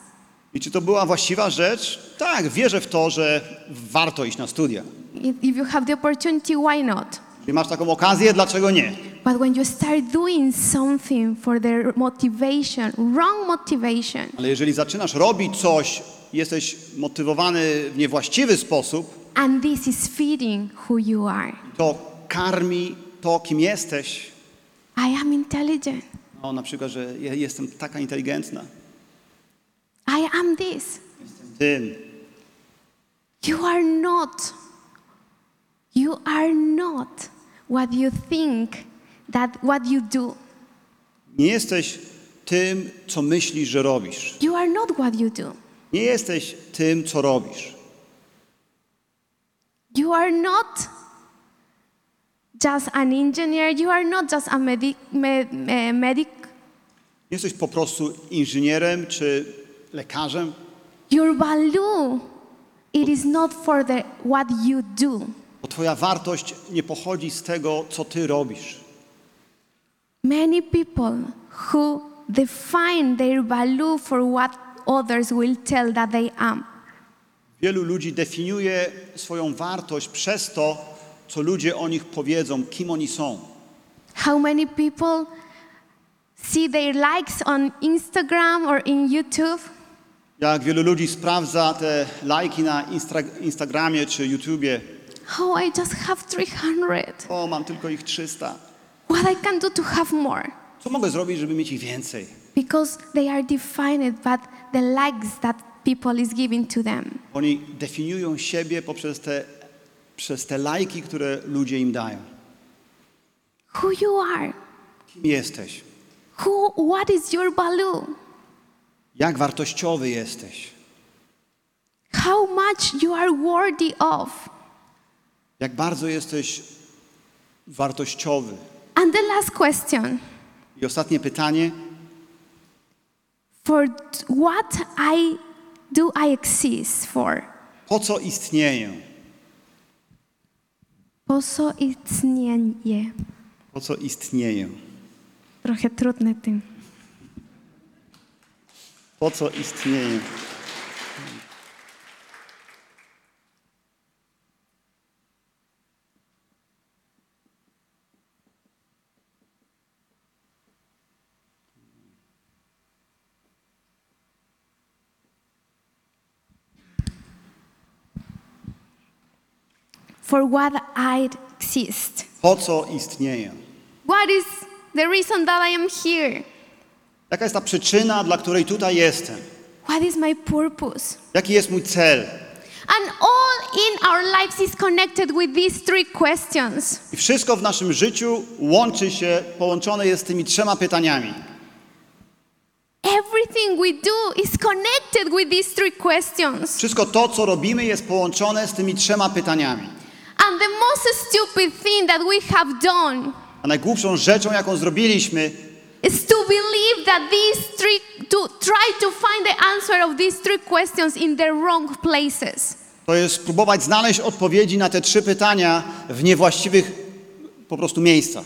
I czy to była właściwa rzecz? Tak, wierzę w to, że warto iść na studia. If, if you have the opportunity, why not? Jeśli masz taką okazję, dlaczego nie? But when you start doing something for their motivation, wrong motivation, Ale jeżeli zaczynasz robić coś, jesteś motywowany w niewłaściwy sposób, and this is feeding who you are, to karmi to, kim jesteś. I am intelligent. No, na przykład, że ja jestem taka inteligentna. I am this. Tym. You are not. You are not what you think that what you do. Nie jesteś tym, co myślisz, że robisz. You are not what you do. Nie jesteś tym, co robisz. You are not just an engineer. You are not just a medic. Me, me- medic. Nie jesteś po prostu inżynierem czy lekarzem. Your value, it is not for the what you do. Bo twoja wartość nie pochodzi z tego, co ty robisz. Many people who define their value for what others will tell that they am. Wielu ludzi definiuje swoją wartość przez to, co ludzie o nich powiedzą, kim oni są. How many people see their likes on Instagram or in YouTube Jak wielu ludzi sprawdza te lajki na Instra- Instagramie czy YouTubie Oh, I just have 300. O, mam tylko ich 300. What I can do to have more? Co mogę zrobić, żeby mieć ich więcej? Because they are defined by the likes that people is giving to them. Oni definiują siebie poprzez te, przez te lajki, które ludzie im dają. Who you are? Kim jesteś? Who? What is your value? Jak wartościowy jesteś? How much you are worthy of? Jak bardzo jesteś wartościowy? And the last question: I ostatnie pytanie. For what I do I exist for? Po co istnieję? Po co istnieje? Po co istnieję? Trochę trudne tym. Po co istnieję? For what I exist. Po co istnieję? What is the reason that I am here? Jaka jest ta przyczyna, dla której tutaj jestem? What is my purpose? Jaki jest mój cel? And all in our lives is connected with these three questions. I wszystko w naszym życiu łączy się, połączone jest z tymi trzema pytaniami. Everything we do is connected with these three questions. Wszystko to, co robimy, jest połączone z tymi trzema pytaniami. And the most stupid thing that we have done A najgłupszą rzeczą, jaką zrobiliśmy, is to believe that these three, to try to find the answer of these three questions in the wrong places. to jest spróbować znaleźć odpowiedzi na te trzy pytania w niewłaściwych po prostu miejscach.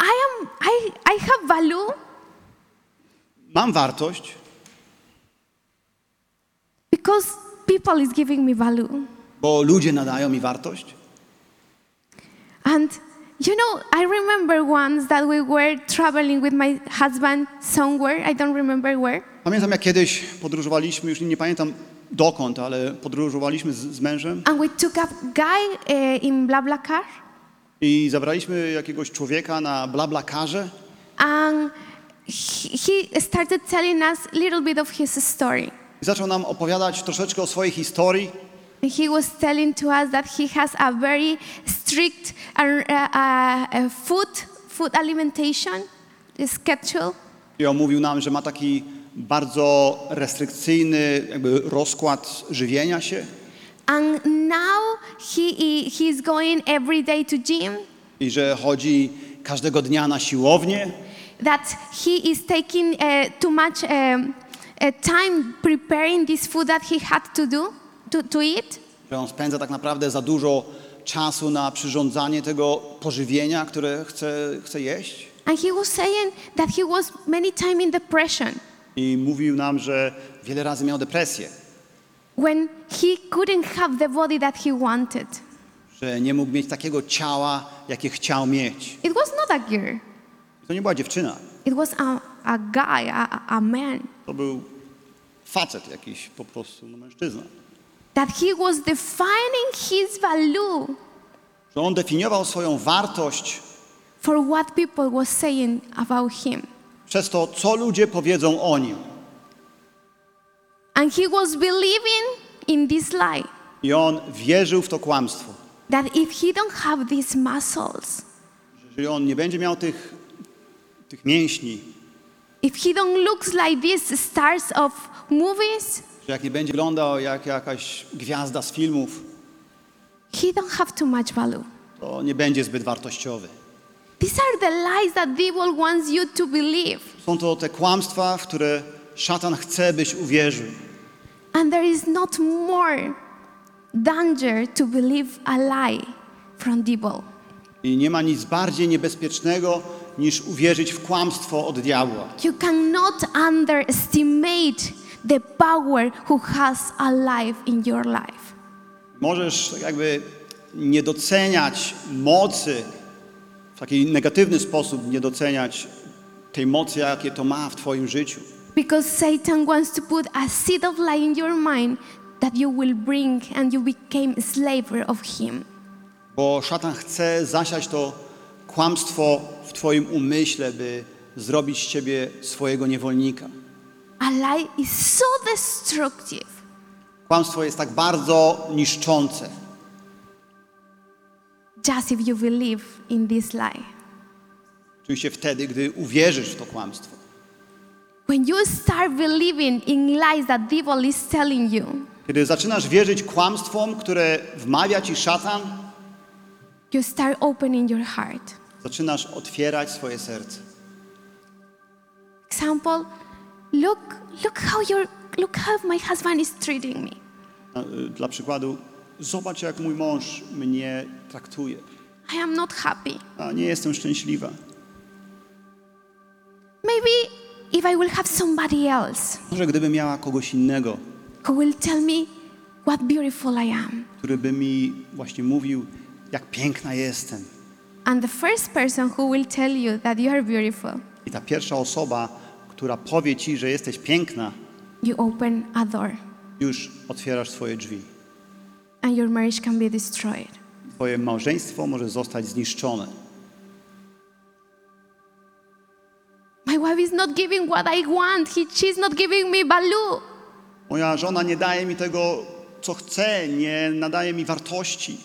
I am, I, I have value Mam wartość, because people is giving me value. Bo ludzie nadają mi wartość. And you know, I remember once that we were traveling with my husband somewhere, I don't remember where. Pamiętam, jak kiedyś podróżowaliśmy, już nie pamiętam dokąd, ale podróżowaliśmy z, z mężem And we took a guy uh, in BlaBlaCar, i zabraliśmy jakiegoś człowieka na blablakarze and he, he started telling us a little bit of his story. i zaczął nam opowiadać troszeczkę o swojej historii. He was telling to us that he has a very strict uh, uh, uh, food food alimentation schedule, I on mówił nam, że ma taki bardzo restrykcyjny jakby rozkład żywienia się. And now he i- he is going every day to gym. i że chodzi każdego dnia na siłownię. That he is taking uh, too much um, uh, time preparing this food that he had to do to, to eat. że on spędza tak naprawdę za dużo czasu na przyrządzanie tego pożywienia, które chce, chce jeść. And he was saying that he was many time in depression I mówił nam, że wiele razy miał depresję, when he couldn't have the body that he wanted. że nie mógł mieć takiego ciała, jakie chciał mieć. It was not a girl. To nie była dziewczyna, It was a, a guy, a, a man. to był facet jakiś po prostu, no mężczyzna. That he was defining his value Że on definiował swoją wartość for what people were saying about him. przez to, co ludzie powiedzą o nim. And he was believing in this lie I on wierzył w to kłamstwo. that if he don't have these muscles, Że jeżeli on nie będzie miał tych, tych mięśni, if he don't looks like these stars of movies, że jak nie będzie wyglądał jak jakaś gwiazda z filmów, he don't have too much value. to nie będzie zbyt wartościowy. These are the lies that devil wants you to believe. Są to te kłamstwa, w które szatan chce, byś uwierzył. And there is not more danger to believe a lie from devil. I nie ma nic bardziej niebezpiecznego, niż uwierzyć w kłamstwo od diabła. You cannot underestimate the power who has a life in your life. Możesz tak jakby nie doceniać mocy, w taki negatywny sposób nie doceniać tej mocy, jakie to ma w Twoim życiu. Because Satan wants to put a seed of lie in your mind that you will bring and you became a slave of him. Bo szatan chce zasiać to kłamstwo w Twoim umyśle, by zrobić z Ciebie swojego niewolnika. A lie is so destructive. Kłamstwo jest tak bardzo niszczące. Just if you believe in this lie. Oczywiście wtedy, gdy uwierzysz w to kłamstwo. When you start believing in lies that devil is telling you, Kiedy zaczynasz wierzyć kłamstwom, które wmawia Ci szatan, you start opening your heart. zaczynasz otwierać swoje serce. Example, look, look how your, look how my husband is treating me. Y, Dla przykładu, zobacz jak mój mąż mnie traktuje. I am not happy. A nie jestem szczęśliwa. Maybe if I will have somebody else Może gdybym miała kogoś innego, who will tell me what beautiful I am. który by mi właśnie mówił, jak piękna jestem. And the first person who will tell you that you are beautiful, I ta pierwsza osoba, która powie ci, że jesteś piękna, you open a door już otwierasz swoje drzwi. and your marriage can be destroyed. Twoje małżeństwo może zostać zniszczone. My wife is not giving what I want. He, she's not giving me balu. Moja żona nie daje mi tego, co chcę, nie nadaje mi wartości.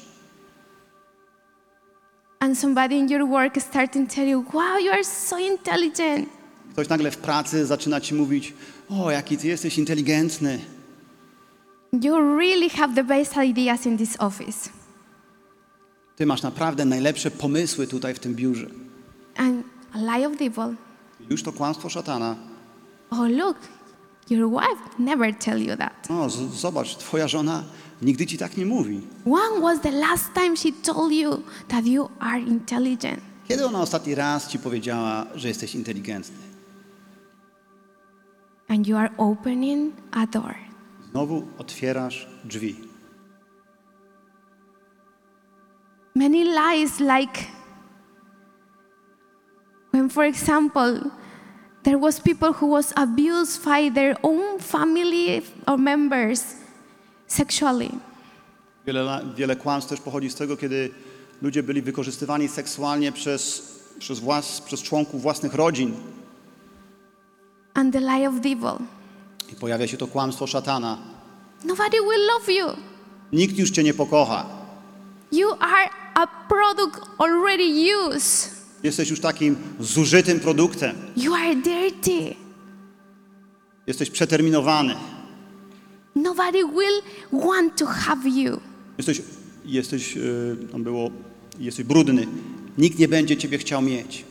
And somebody in your work starting to tell you, wow, you are so intelligent. Ktoś nagle w pracy zaczyna ci mówić: O, jaki ty jesteś inteligentny. You really have the best ideas in this office. Ty masz naprawdę najlepsze pomysły tutaj w tym biurze. And a lie of devil. Już to kłamstwo szatana. Oh, look, your wife never tell you that. O, z- zobacz, twoja żona nigdy ci tak nie mówi. When was the last time she told you that you are intelligent? Kiedy ona ostatni raz ci powiedziała, że jesteś inteligentny? And you are opening a door. Znowu otwierasz drzwi. Many lies, like when, for example, there was people who was abused by their own family or members sexually. Wiele, wiele kłamstw też pochodzi z tego, kiedy ludzie byli wykorzystywani seksualnie przez, przez, włas, przez członków własnych rodzin. And the lie of devil. I pojawia się to kłamstwo szatana. Nobody will love you. Nikt już cię nie pokocha. You are a product already used. Jesteś już takim zużytym produktem. You are dirty. Jesteś przeterminowany. Nobody will want to have you. Jesteś, jesteś, yy, tam było, jesteś brudny. Nikt nie będzie ciebie chciał mieć.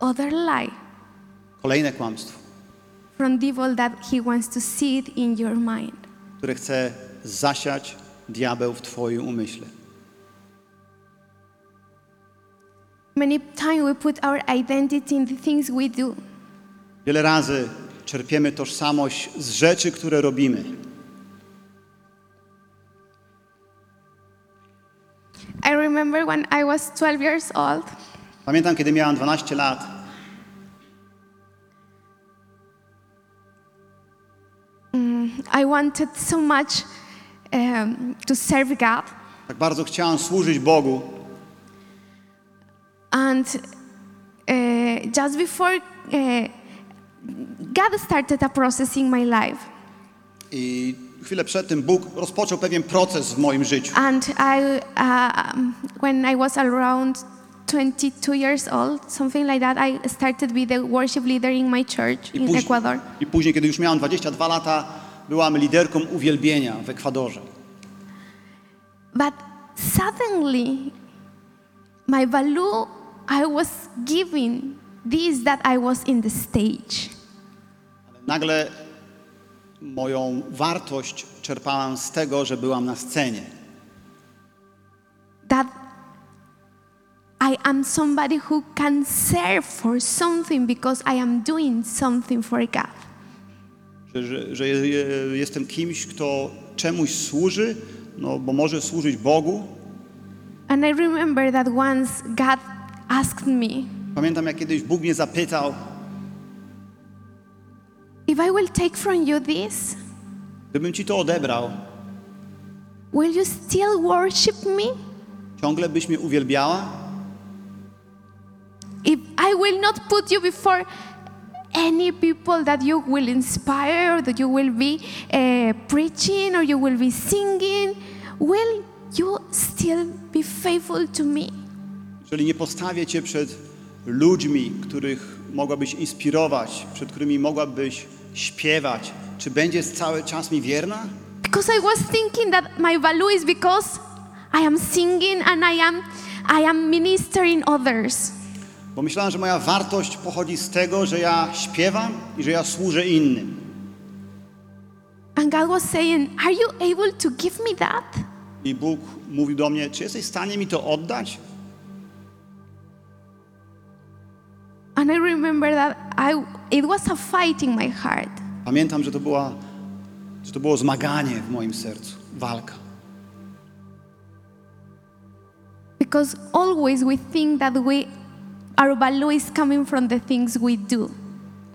Other lie Kolejne kłamstwo, from that he wants to seed in your mind. które chce zasiać diabeł w twoim umyśle. Many times we put our identity in the things we do. Wiele razy czerpiemy tożsamość z rzeczy, które robimy. I remember when I was 12 years old, Pamiętam, kiedy miałam 12 lat, I wanted so much um, to serve God. tak bardzo chciałam służyć Bogu. And uh, just before uh, God started a process in my life, I chwilę przed tym Bóg rozpoczął pewien proces w moim życiu. and I, um, when I was around 22 years old, something like that, I started be the worship leader in my church I in później, Ecuador. I później, kiedy już miałam 22 lata, byłam liderką uwielbienia w Ekwadorze. But suddenly, my value I was giving this that I was in the stage. Nagle moją wartość czerpałam z tego, że byłam na scenie. That I am somebody who can serve for something because I am doing something for God. Że, że, że je- je- jestem kimś, kto czemuś służy, no bo może służyć Bogu. And I remember that once God asked me, Pamiętam, jak kiedyś Bóg mnie zapytał, If I will take from you this, Gdybym ci to odebrał, will you still worship me? ciągle byś mnie uwielbiała? If I will not put you before any people that you will inspire, or that you will be uh, preaching, or you will be singing, will you still be faithful to me? Jeżeli nie postawię cię przed ludźmi, których mogłabyś inspirować, przed którymi mogłabyś śpiewać, czy będziesz cały czas mi wierna? Because I was thinking that my value is because I am singing and I am I am ministering others. Bo myślałem, że moja wartość pochodzi z tego, że ja śpiewam i że ja służę innym. And God was saying, Are you able to give me that? I Bóg mówił do mnie, czy jesteś w stanie mi to oddać? And I remember that I it was a fight in my heart. Pamiętam, że to, była, że to było zmaganie w moim sercu, walka. Because always we think that we our value is coming from the things we do.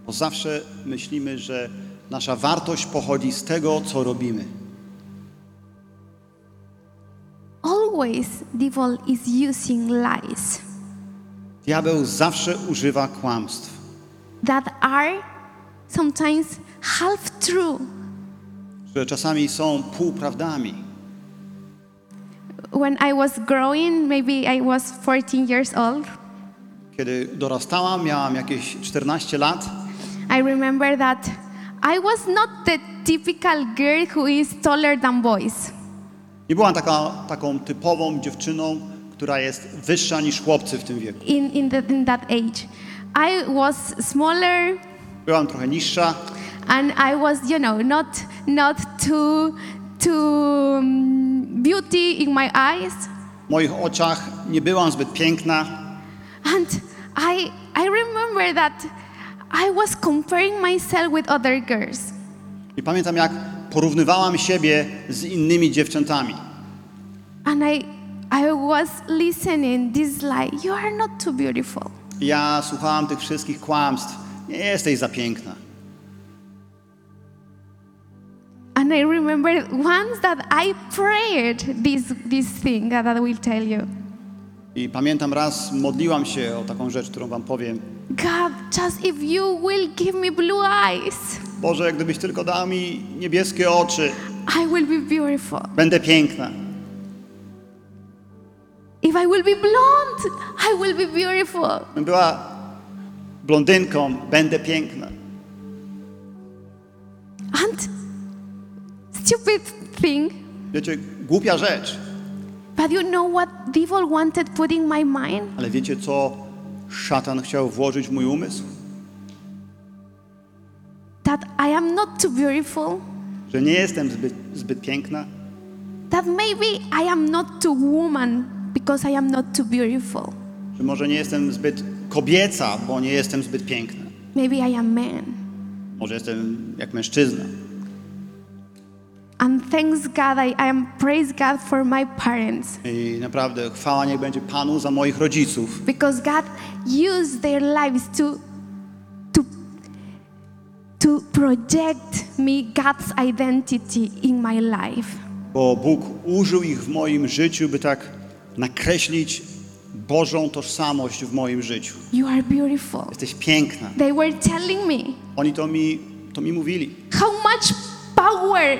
Bo zawsze myślimy, że nasza wartość pochodzi z tego, co robimy. Always devil is using lies Diabeł zawsze używa kłamstw, that are sometimes half true. które czasami są półprawdami. When I was growing, maybe I was 14 years old, Kiedy dorastałam, miałam jakieś 14 lat, I remember that I was not the typical girl who is taller than boys. nie byłam taka, taką typową dziewczyną, która jest wyższa niż chłopcy w tym wieku. in, in, the, in that age. I was smaller Byłam trochę niższa, and I was, you know, not, not too, too um, beauty in my eyes. w moich oczach nie byłam zbyt piękna. And I, I remember that I was comparing myself with other girls. I pamiętam, jak porównywałam siebie z innymi dziewczętami. And I, I was listening this lie, you are not too beautiful. Ja słuchałam tych wszystkich kłamstw. Nie jesteś za piękna. And I remember once that I prayed this, this thing that I will tell you. I pamiętam raz modliłam się o taką rzecz, którą wam powiem. God, just if you will give me blue eyes, Boże, gdybyś tylko dał mi niebieskie oczy, I will be beautiful. będę piękna. If I will be blonde, I will be beautiful. Była blondynką, będę piękna. And stupid thing, Wiecie, głupia rzecz, but you know what devil wanted put in my mind? ale wiecie, co szatan chciał włożyć w mój umysł? That I am not too beautiful, Że nie jestem zbyt, zbyt piękna, that maybe I am not too woman because I am not too beautiful. że może nie jestem zbyt kobieca, bo nie jestem zbyt piękna. Maybe I am man. Może jestem jak mężczyzna. And thanks God, I, I am praise God for my parents I naprawdę chwała niech będzie Panu za moich rodziców, because God used their lives to to to project me God's identity in my life. bo Bóg użył ich w moim życiu, by tak nakreślić Bożą tożsamość w moim życiu. You are beautiful. Jesteś piękna. They were telling me Oni to mi, to mi mówili. how much power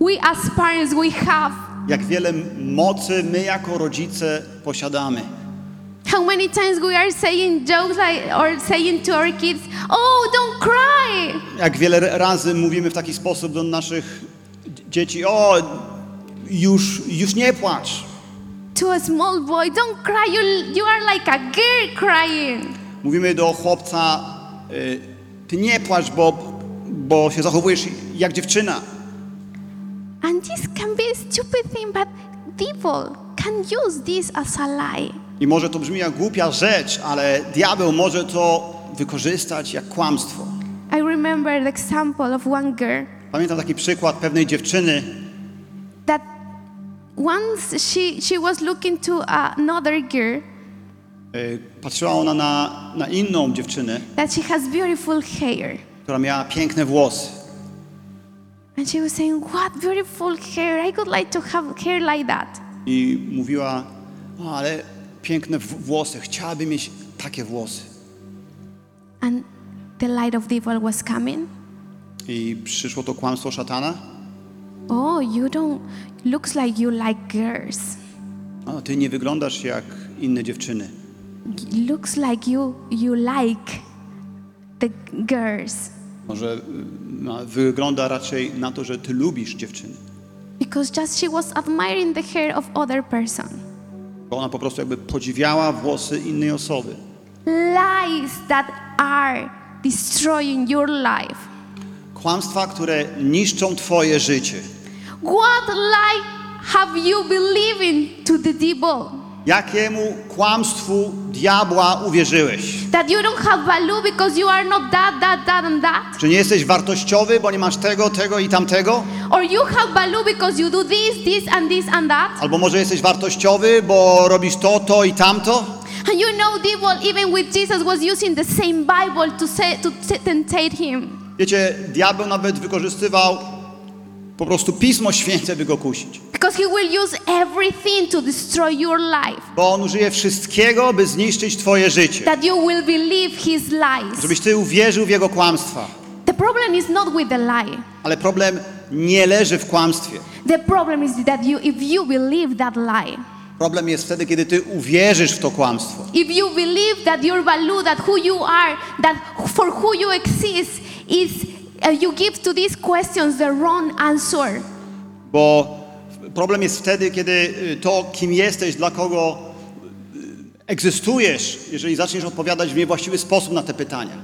we as parents we have. Jak wiele mocy my jako rodzice posiadamy. How many times we are saying jokes like, or saying to our kids, "Oh, don't cry." Jak wiele razy mówimy w taki sposób do naszych dzieci, o, już, już nie płacz. To a small boy, "Don't cry. You you are like a girl crying." Mówimy do chłopca, y, ty nie płacz, bo, bo się zachowujesz jak dziewczyna. And this can be a stupid thing, but devil can use this as a lie. I może to brzmi jak głupia rzecz, ale diabeł może to wykorzystać jak kłamstwo. I remember the example of one girl Pamiętam taki przykład pewnej dziewczyny, that once she she was looking to another girl y, patrzyła ona na, na inną dziewczynę, that she has beautiful hair. która miała piękne włosy. And she was saying, What beautiful hair! I would like to have hair like that. I mówiła, o, ale piękne w- włosy, chciałaby mieć takie włosy. And the light of the evil was coming. I przyszło to kłamstwo szatana. Oh, you don't, looks like you like girls. O, ty nie wyglądasz jak inne dziewczyny. Looks like you, you like the girls. Może y, wygląda raczej na to, że ty lubisz dziewczyny. Because just she was admiring the hair of other person. Bo ona po prostu jakby podziwiała włosy innej osoby. Lies that are destroying your life. Kłamstwa, które niszczą twoje życie. What lie have you believing to the devil? Jakiemu kłamstwu diabła uwierzyłeś? That you don't have value because you are not that, that, that, and that? Czy nie jesteś wartościowy, bo nie masz tego, tego i tamtego? Or you have value because you do this, this, and this, and that? Albo może jesteś wartościowy, bo robisz to, to i tamto? And you know, devil, even with Jesus, was using the same Bible to say, to him. Wiecie, diabeł nawet wykorzystywał po prostu Pismo Święte, by go kusić. Because he will use everything to destroy your life. Bo on użyje wszystkiego, by zniszczyć twoje życie. That you will believe his lies. Żebyś ty uwierzył w jego kłamstwa. The problem is not with the lie. Ale problem nie leży w kłamstwie. The problem is that you, if you believe that lie, Problem jest wtedy, kiedy ty uwierzysz w to kłamstwo. if you believe that your value, that who you are, that for who you exist is, you give to these questions the wrong answer. Bo problem jest wtedy, kiedy y, to, kim jesteś, dla kogo y, egzystujesz, jeżeli zaczniesz odpowiadać w niewłaściwy sposób na te pytania.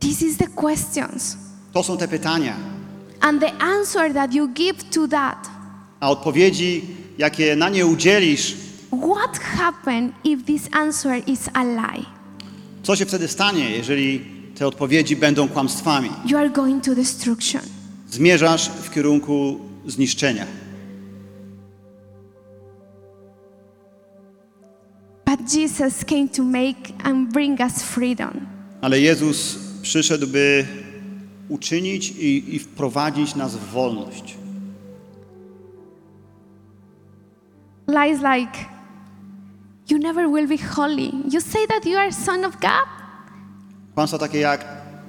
This is the questions. To są te pytania. And the answer that you give to that, A odpowiedzi, jakie na nie udzielisz, what happened if this answer is a lie? co się wtedy stanie, jeżeli te odpowiedzi będą kłamstwami? You are going to destruction. Zmierzasz w kierunku zniszczenia. But Jesus came to make and bring us freedom. Ale Jezus przyszedł, by uczynić i, i wprowadzić nas w wolność. Lies like, you never will be holy. You say that you are son of God? Kłamstwa takie jak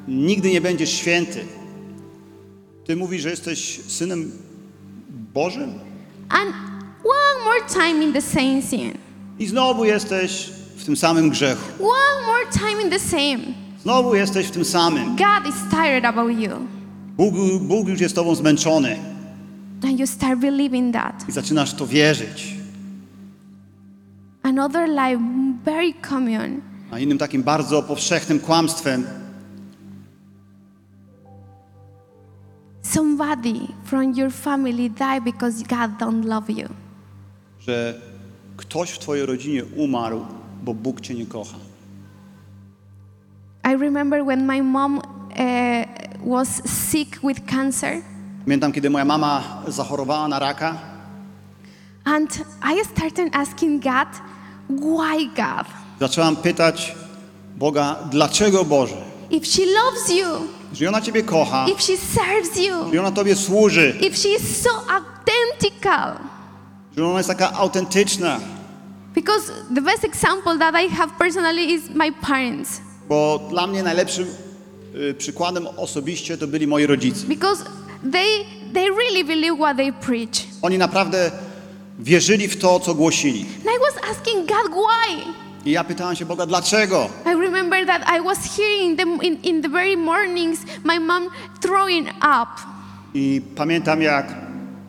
nigdy nie będziesz święty. Ty mówisz, że jesteś synem Bożym And one more time in the same sin. i znowu jesteś w tym samym grzechu. One more time in the same. Znowu jesteś w tym samym. God is tired about you. Bóg, Bóg już jest tobą zmęczony And you start believing that. i zaczynasz to wierzyć. Another lie, very common. A innym takim bardzo powszechnym kłamstwem Somebody from your family died because God don't love you. że ktoś w twojej rodzinie umarł, bo Bóg cię nie kocha. I remember when my mom uh, was sick with cancer, Pamiętam, kiedy moja mama zachorowała na raka and I started asking God, why God? Zaczęłam pytać Boga, dlaczego Boże? If she loves you, Że ona Ciebie kocha, if she serves you, że ona Tobie służy, if she is so identical. że ona jest taka autentyczna. Because the best example that I have personally is my parents. Bo dla mnie najlepszym y, przykładem osobiście to byli moi rodzice. Because they, they really believe what they preach. Oni naprawdę wierzyli w to, co głosili. And I was asking God why. I ja pytałam się Boga, dlaczego? I remember that I was hearing them in, in the very mornings, my mom throwing up. I pamiętam, jak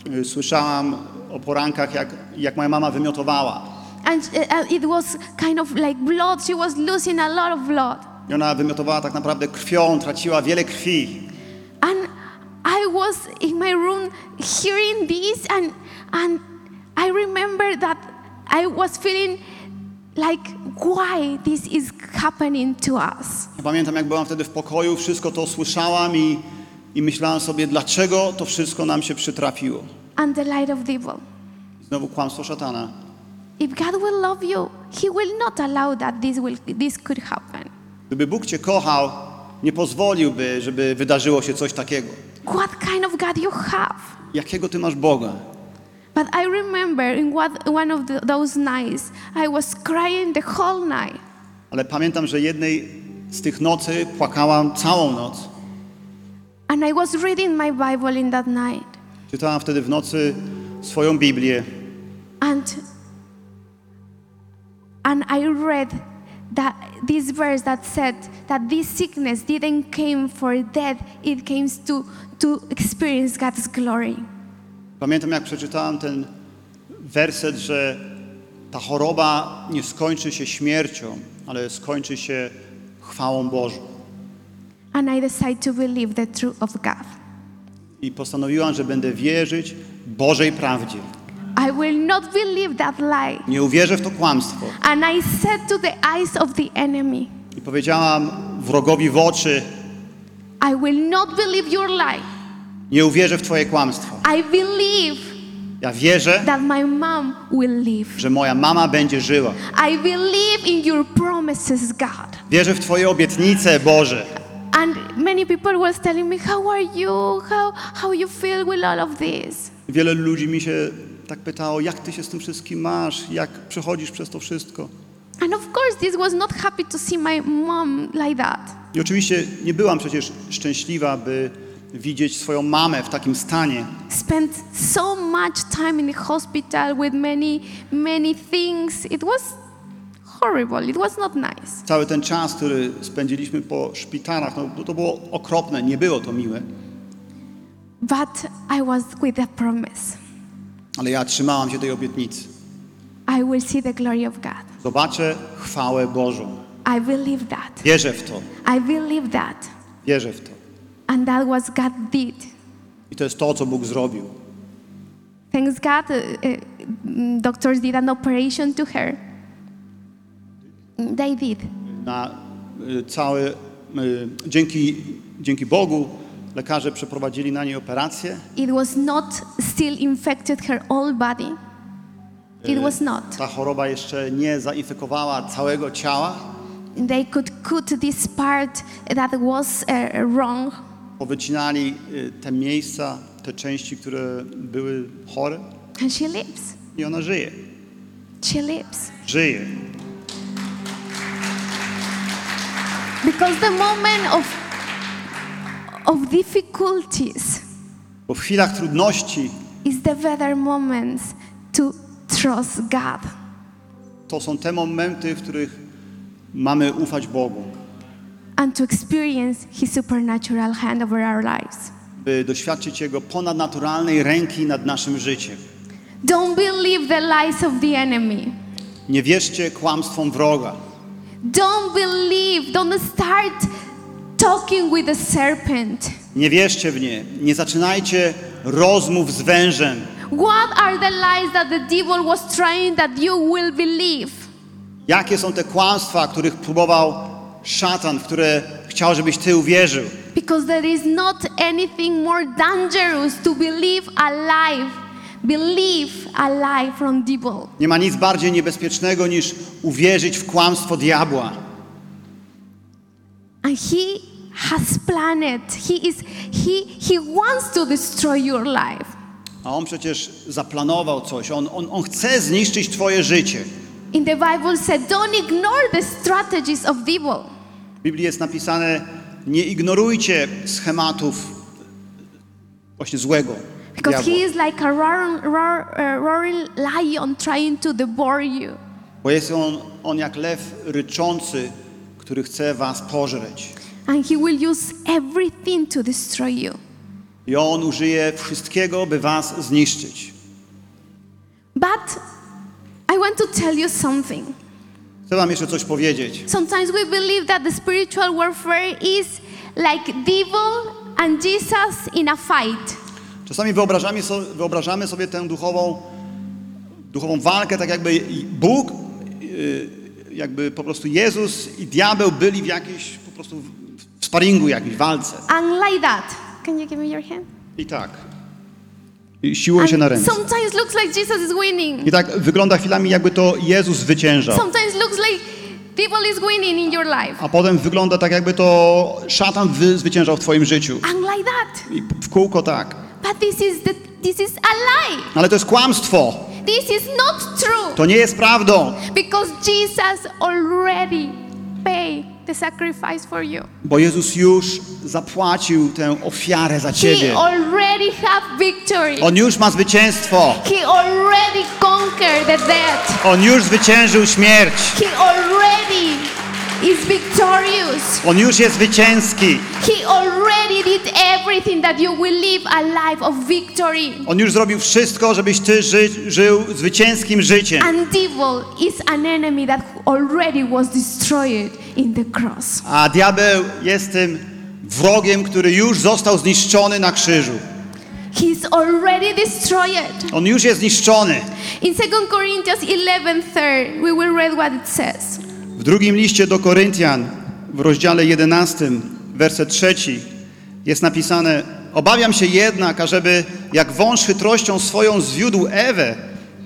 y, słyszałam o porankach, jak, jak moja mama wymiotowała. And uh, it was kind of like blood. She was losing a lot of blood. I ona wymiotowała tak naprawdę krwią, traciła wiele krwi. And I was in my room hearing this, and, and I remember that I was feeling like, why this is happening to us? Ja Pamiętam, jak byłam wtedy w pokoju, wszystko to słyszałam i, i myślałam sobie, dlaczego to wszystko nam się przytrafiło. And the light of devil. Znowu kłamstwo szatana. If God will love you, He will not allow that this, will, this could happen. Gdyby Bóg Cię kochał, nie pozwoliłby, żeby wydarzyło się coś takiego. what kind of God you have. Jakiego Ty masz Boga? But I remember in what, one of the, those nights, I was crying the whole night. Ale pamiętam, że jednej z tych nocy płakałam całą noc. And I was reading my Bible in that night. Czytałam wtedy w nocy swoją Biblię And, and I read that this verse that said that this sickness didn't came for death, it came to, to experience God's glory. Pamiętam, jak przeczytałam ten werset, że ta choroba nie skończy się śmiercią, ale skończy się chwałą Bożą. And I decided to believe the truth of God. I postanowiłam, że będę wierzyć Bożej prawdzie. I will not believe that lie. Nie uwierzę w to kłamstwo. And I said to the eyes of the enemy, I powiedziałam wrogowi w oczy, I will not believe your lie. Nie uwierzę w Twoje kłamstwo. I believe Ja wierzę, that my mom will live. że moja mama będzie żyła. I believe in your promises, God. Wierzę w Twoje obietnice, Boże. And many people was telling me, How are you? How, how you feel with all of this? Wiele ludzi mi się tak pytało, jak Ty się z tym wszystkim masz, jak przechodzisz przez to wszystko. And of course, this was not happy to see my mom like that. I oczywiście nie byłam przecież szczęśliwa, by widzieć swoją mamę w takim stanie. Spent so much time in the hospital with many, many things. It was horrible. It was not nice. Cały ten czas, który spędziliśmy po szpitalach, no, to było okropne, nie było to miłe. But I was with a promise. Ale ja trzymałam się tej obietnicy. I will see the glory of God. Zobaczę chwałę Bożą. I believe that. Wierzę w to. I believe that. Wierzę w to. And that was God did. I to jest to, co Bóg zrobił. Thanks God, uh, uh, doctors did an operation to her. They did. Na y, cały, y, dzięki, dzięki Bogu lekarze przeprowadzili na niej operację. It was not still infected her whole body. It was not. Ta choroba jeszcze nie zainfekowała całego ciała. They could cut this part that was uh, wrong, Powycinali y, te miejsca, te części, które były chore and she lives. i ona żyje. She lives. Żyje. Because the moment of, of difficulties Bo w chwilach trudności is the better moments to trust God. to są te momenty, w których mamy ufać Bogu, and to experience His supernatural hand over our lives. by doświadczyć Jego ponadnaturalnej ręki nad naszym życiem. Don't believe the lies of the enemy. Nie wierzcie kłamstwom wroga. Don't believe, don't start talking with the serpent. Nie wierzcie w nie. Nie zaczynajcie rozmów z wężem. What are the lies that the devil was trying that you will believe? Jakie są te kłamstwa, których próbował szatan, w które chciał, żebyś ty uwierzył? Because there is not anything more dangerous to believe a lie. Believe a lie from devil. Nie ma nic bardziej niebezpiecznego niż uwierzyć w kłamstwo diabła. And he has planned. He is he he wants to destroy your life. A on przecież zaplanował coś. On, on, on chce zniszczyć twoje życie. In the Bible said, don't ignore the strategies of devil. W Biblii jest napisane, nie ignorujcie schematów właśnie złego Because he diabła. is like a roaring, roar, uh, roaring lion trying to devour you. Bo jest on, on jak lew ryczący, który chce was pożreć. And he will use everything to destroy you. I on użyje wszystkiego, by was zniszczyć. But I want to tell you something. Chcę wam jeszcze coś powiedzieć. Sometimes we believe that the spiritual warfare is like devil and Jesus in a fight. Czasami wyobrażamy sobie, wyobrażamy sobie tę duchową, duchową walkę, tak jakby Bóg, yy, jakby po prostu Jezus i diabeł byli w jakiejś po prostu w sparingu, jakiejś walce. And like that. Can you give me your hand? I tak. I siłują się na ręce. sometimes looks like Jesus is winning. I tak wygląda chwilami, jakby to Jezus zwyciężał. Sometimes looks like devil is winning in your life. A potem wygląda tak, jakby to szatan wy- zwyciężał w twoim życiu. And like that. I w kółko tak. But this is the this is a lie. Ale to jest kłamstwo. This is not true. To nie jest prawdą. Because Jesus already paid the sacrifice for you. Bo Jezus już zapłacił tę ofiarę za He ciebie. already have victory. On już ma zwycięstwo. He already conquered the death. On już zwyciężył śmierć. He already is victorious. On już jest zwycięski. He already did everything that you will live a life of victory. On już zrobił wszystko, żebyś ty ży żył zwycięskim życiem. And devil is an enemy that already was destroyed in the cross. A diabeł jest tym wrogiem, który już został zniszczony na krzyżu. He's already destroyed. On już jest zniszczony. In 2 Corinthians 11:3, we will read what it says. W drugim liście do Koryntian, w rozdziale 11, werset trzeci, jest napisane: Obawiam się jednak, ażeby jak wąż chytrością swoją zwiódł Ewę,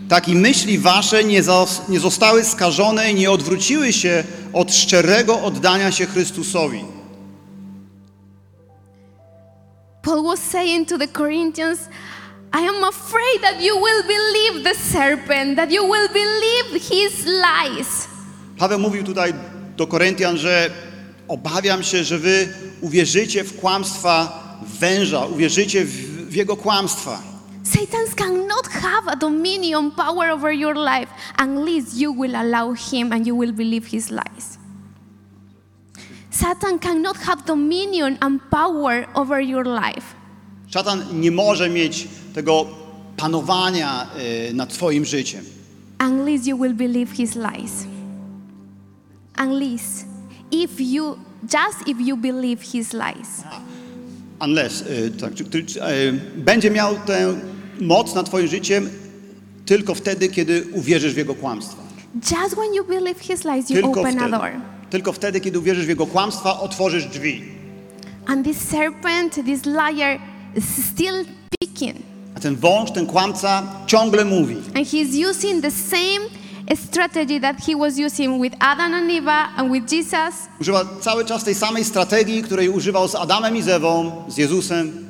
tak i myśli wasze nie, nie zostały skażone i nie odwróciły się od szczerego oddania się Chrystusowi. Paul was saying to the Corinthians, I am afraid that you will believe the serpent, that you will believe his lies. Paweł mówił tutaj do Koryntian, że obawiam się, że wy uwierzycie w kłamstwa węża, uwierzycie w, w jego kłamstwa. Satan cannot have a dominion power over your life unless you will allow him and you will believe his lies. Satan cannot have dominion and power over your life Szatan nie może mieć tego panowania y, nad twoim życiem. unless you will believe his lies. Unless if you just if you believe his lies. Unless, y, tak, czy, czy, czy, y, będzie miał tę moc nad twoim życiem tylko wtedy, kiedy uwierzysz w jego kłamstwa. Just when you believe his lies, you Tylko open a wtedy. door. Tylko wtedy, kiedy uwierzysz w jego kłamstwa, otworzysz drzwi. And this serpent, this liar, is still speaking. A ten wąż, ten kłamca ciągle mówi. And he's using the same strategy that he was using with Adam and Eve and with Jesus. Używa cały czas tej samej strategii, której używał z Adamem i z Ewą, z Jezusem.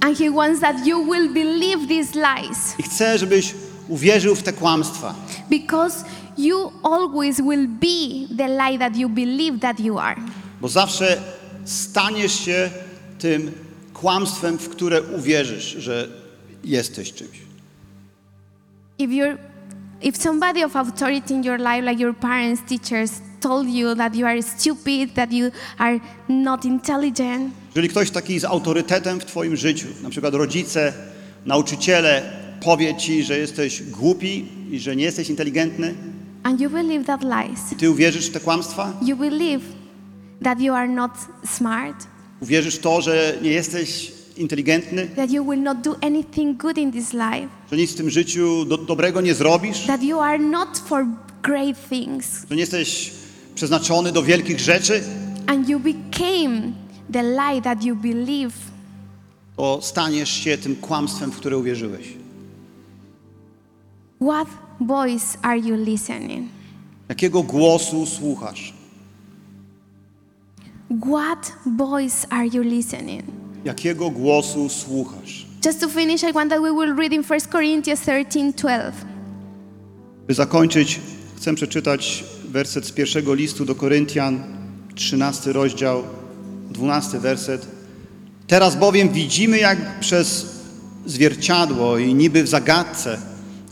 And he wants that you will believe these lies I chce, żebyś uwierzył w te kłamstwa. because you always will be the lie that you believe that you are. Bo zawsze staniesz się tym kłamstwem, w które uwierzysz, że jesteś czymś. If you're if somebody of authority in your life, like your parents, teachers, told you that you are stupid, that you are not intelligent, Jeżeli ktoś taki z autorytetem w twoim życiu, na przykład rodzice, nauczyciele, powie ci, że jesteś głupi i że nie jesteś inteligentny, and you believe that lies, ty uwierzysz w te kłamstwa, you believe that you are not smart, uwierzysz to, że nie jesteś inteligentny, that you will not do anything good in this life, że nic w tym życiu do, dobrego nie zrobisz, that you are not for great things, że nie jesteś przeznaczony do wielkich rzeczy, and you became the lie that you believe, to staniesz się tym kłamstwem, w które uwierzyłeś. what voice are you listening? Jakiego głosu słuchasz? What voice are you listening? Jakiego głosu słuchasz? Just to finish, I want that we will read in 1 Corinthians 13 12. By zakończyć, chcę przeczytać werset z pierwszego listu do Koryntian, 13 rozdział, 12 werset. Teraz bowiem widzimy jak przez zwierciadło i niby w zagadce,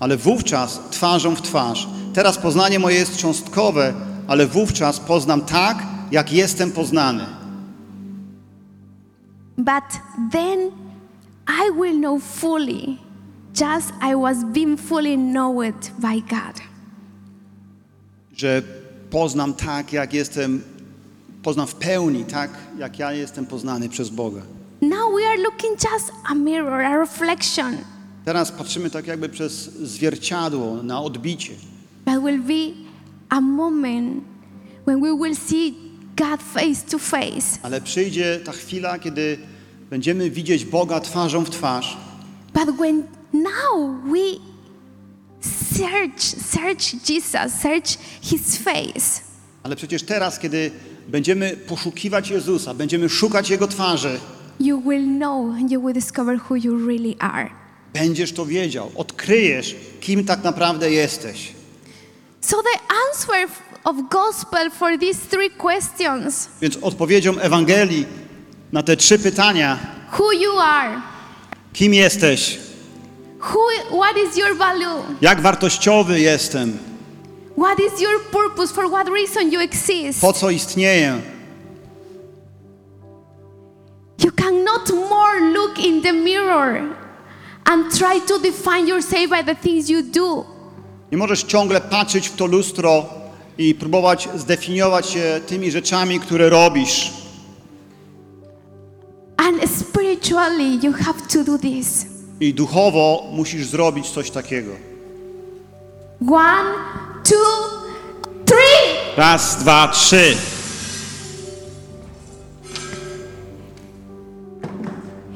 ale wówczas twarzą w twarz. Teraz poznanie moje jest cząstkowe, ale wówczas poznam tak, jak jestem poznany. But then I will know fully, just I was being fully known by God. Że poznam tak, jak jestem, poznam w pełni tak, jak ja jestem poznany przez Boga. Now we are looking just a mirror, a reflection, Teraz patrzymy tak jakby przez zwierciadło na odbicie. but will be a moment when we will see God face to face. Ale przyjdzie ta chwila, kiedy będziemy widzieć Boga twarzą w twarz. But when now we search, search Jesus, search his face, Ale przecież teraz, kiedy będziemy poszukiwać Jezusa, będziemy szukać Jego twarzy, you will know and you will discover who you really are. będziesz to wiedział, odkryjesz, kim tak naprawdę jesteś. So the answer of gospel for these three questions, Więc odpowiedzią Ewangelii na te trzy pytania, who you are, kim jesteś, who, what is your value, jak wartościowy jestem, what is your purpose, for what reason you exist. po co istnieję, You cannot more look in the mirror and try to define yourself by the things you do. Nie możesz ciągle patrzeć w to lustro i próbować zdefiniować się tymi rzeczami, które robisz. And spiritually, you have to do this. I duchowo musisz zrobić coś takiego. One, two, three. Raz, dwa, trzy.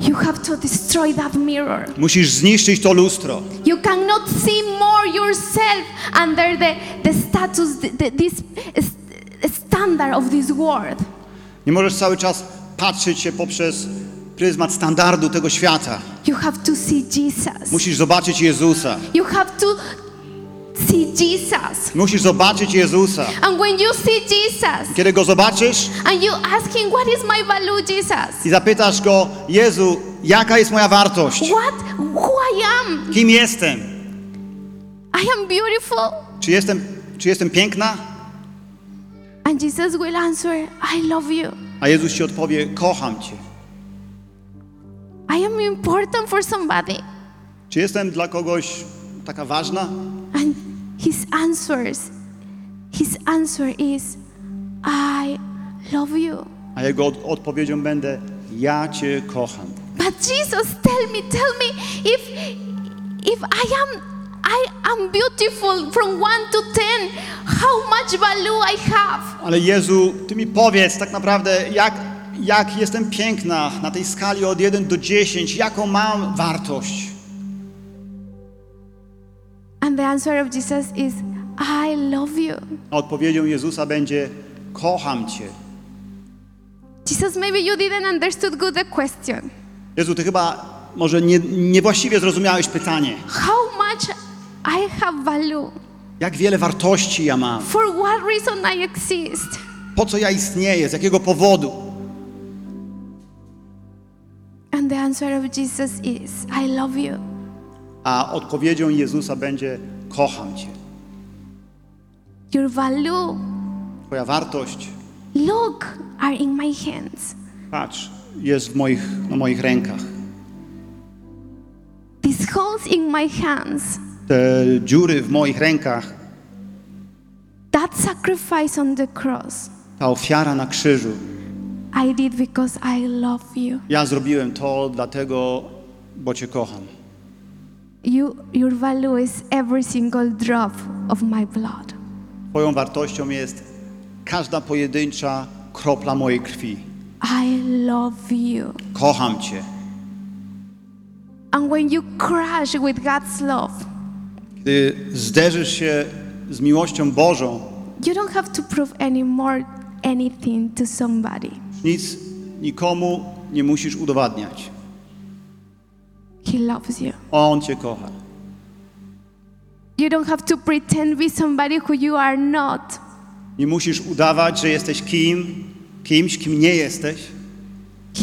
You have to destroy that mirror. Musisz zniszczyć to lustro. You cannot see more yourself under the, the status, the, the, this s- standard of this world. Nie możesz cały czas patrzeć się poprzez pryzmat standardu tego świata. You have to see Jesus. Musisz zobaczyć Jezusa. You have to see Jesus. Musisz zobaczyć Jezusa. And when you see Jesus Kiedy go zobaczysz and you ask him, What is my value, Jesus? i zapytasz go, Jezu, jaka jest moja wartość? What? Who I am? Kim jestem? I am beautiful. Czy jestem, czy jestem piękna? And Jesus will answer, I love you. A Jezus ci odpowie, kocham cię. I am important for somebody. Czy jestem dla kogoś taka ważna? And his answers, his answer is, I love you. A jego od- odpowiedzią będę, ja cię kocham. But Jesus, tell me, tell me if if I am I am beautiful from one to ten, how much value I have. Ale Jezu, Ty mi powiedz tak naprawdę, jak, jak jestem piękna na tej skali od 1 do 10, jaką mam wartość? And the answer of Jesus is, I love you. A odpowiedzią Jezusa będzie, kocham Cię. Jesus, maybe you didn't understood good the question. Jezu, Ty chyba może nie, niewłaściwie zrozumiałeś pytanie. How much I have value? Jak wiele wartości ja mam? For what reason I exist? Po co ja istnieję? Z jakiego powodu? And the answer of Jesus is, I love you. A odpowiedzią Jezusa będzie, kocham Cię. Your value, Twoja wartość, look, are in my hands. patrz, jest w moich, na moich rękach. These holes in my hands, Te dziury w moich rękach, that sacrifice on the cross, ta ofiara na krzyżu, I did because I love you. Ja zrobiłem to dlatego, bo Cię kocham. You, your value is every single drop of my blood. Twoją wartością jest każda pojedyncza kropla mojej krwi. I love you. Kocham Cię. And when you crash with God's love, Gdy zderzysz się z miłością Bożą, you don't have to prove anymore anything to somebody. nic nikomu nie musisz udowadniać. He loves you. On Cię kocha. You don't have to pretend to be somebody who you are not. Nie musisz udawać, że jesteś kim, kimś, kim nie jesteś.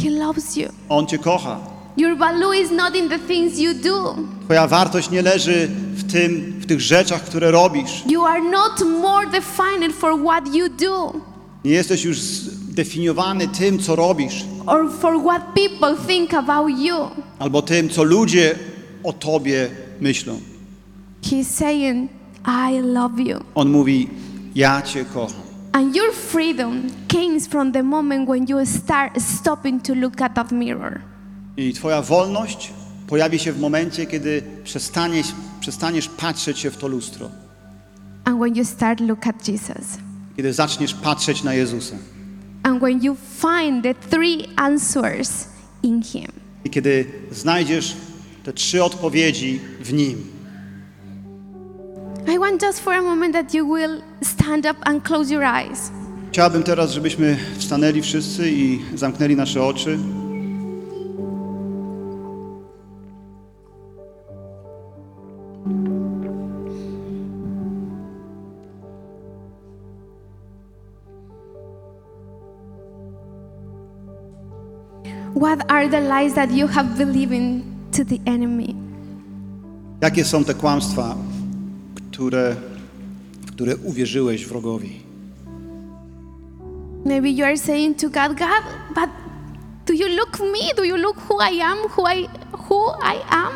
He loves you. On Cię kocha. Your value is not in the things you do. Twoja wartość nie leży w tym, w tych rzeczach, które robisz. You are not more defined for what you do Nie jesteś już zdefiniowany tym, co robisz, or for what people think about you. albo tym, co ludzie o Tobie myślą. He's saying, I love you. On mówi, ja Cię kocham. And your freedom comes from the moment when you start stopping to look at that mirror. I Twoja wolność pojawi się w momencie, kiedy przestaniesz, przestaniesz patrzeć się w to lustro. And when you start look at Jesus. Kiedy zaczniesz patrzeć na Jezusa. And when you find the three answers in Him. I kiedy znajdziesz te trzy odpowiedzi w Nim. I want just for a moment that you will stand up and close your eyes. Chciałbym teraz, żebyśmy wstanęli wszyscy i zamknęli nasze oczy. Are the lies that you have believed in to the enemy? Jakie są te kłamstwa, które, w które uwierzyłeś wrogowi? Maybe you are saying to God, God, but do you look me? Do you look who I am, who I who I am?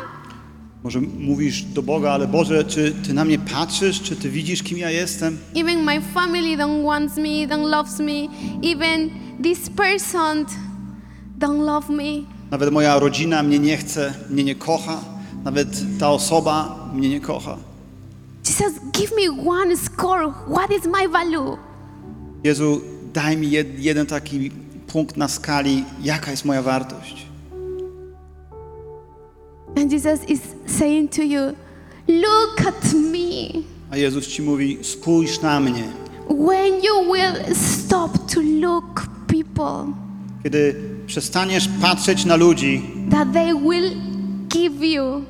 Może mówisz do Boga, ale Boże, czy Ty na mnie patrzysz? Czy Ty widzisz, kim ja jestem? Even my family don't wants me, don't loves me. Even this person don't love me. Nawet moja rodzina mnie nie chce, mnie nie kocha. Nawet ta osoba mnie nie kocha. Jesus, give me one score. What is my value? Jezu, daj mi jed, jeden taki punkt na skali, jaka jest moja wartość. And Jesus is saying to you, look at me. A Jezus Ci mówi, spójrz na mnie. When you will stop to look people, Kiedy przestaniesz patrzeć na ludzi, that they will give you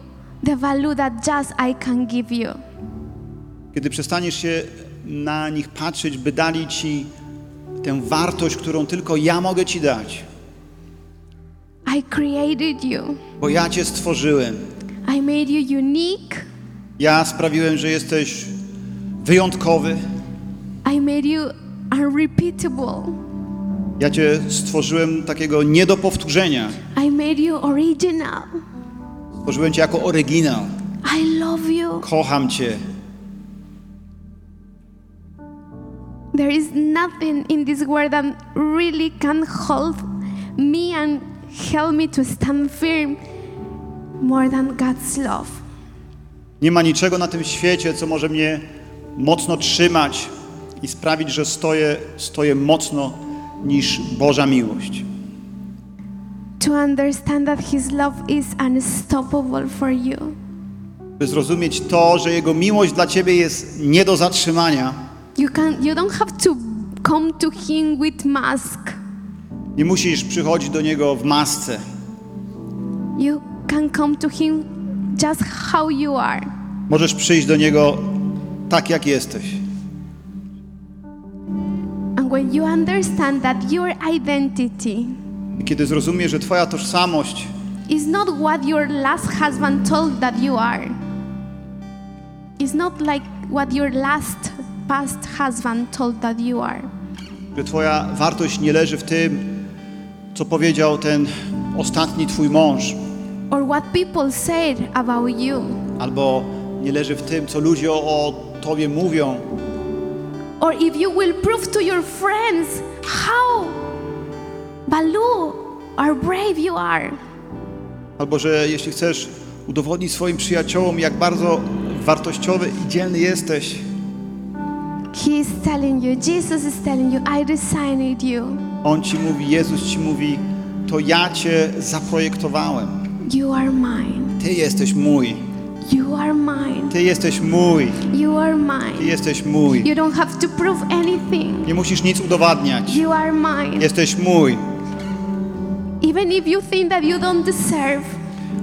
the value that just I can give you. kiedy przestaniesz się na nich patrzeć, by dali Ci tę wartość, którą tylko ja mogę Ci dać, I created you. bo ja Cię stworzyłem. I made you unique. Ja sprawiłem, że jesteś wyjątkowy. I made you unrepeatable. Ja Cię stworzyłem takiego nie do powtórzenia. I made you original. Stworzyłem Cię jako oryginał. I love you. Kocham Cię. There is nothing in this world that really can hold me and help me to stand firm more than God's love. Nie ma niczego na tym świecie, co może mnie mocno trzymać i sprawić, że stoję, stoję mocno niż Boża miłość. To understand that His love is unstoppable for you. By zrozumieć to, że Jego miłość dla Ciebie jest nie do zatrzymania, You can you don't have to come to Him with mask. nie musisz przychodzić do Niego w masce. You can come to Him just how you are. Możesz przyjść do Niego tak, jak jesteś. When you understand that your identity kiedy zrozumiesz, że Twoja tożsamość is not what your last husband told that you are. It's not like what your last past husband told that you are. że Twoja wartość nie leży w tym, co powiedział ten ostatni Twój mąż, Or what people said about you. albo nie leży w tym, co ludzie o Tobie mówią, Or if you will prove to your friends how Balu or brave you are. albo że jeśli chcesz udowodnić swoim przyjaciołom, jak bardzo wartościowy i dzielny jesteś, He is telling you, Jesus is telling you, I designed you. On Ci mówi, Jezus Ci mówi, to ja Cię zaprojektowałem. You are mine. Ty jesteś mój. You are mine. Ty jesteś mój. You are Ty mine. jesteś mój. You don't have to prove anything. Nie musisz nic udowadniać. You are mine. Jesteś mój. Even if you think that you don't deserve,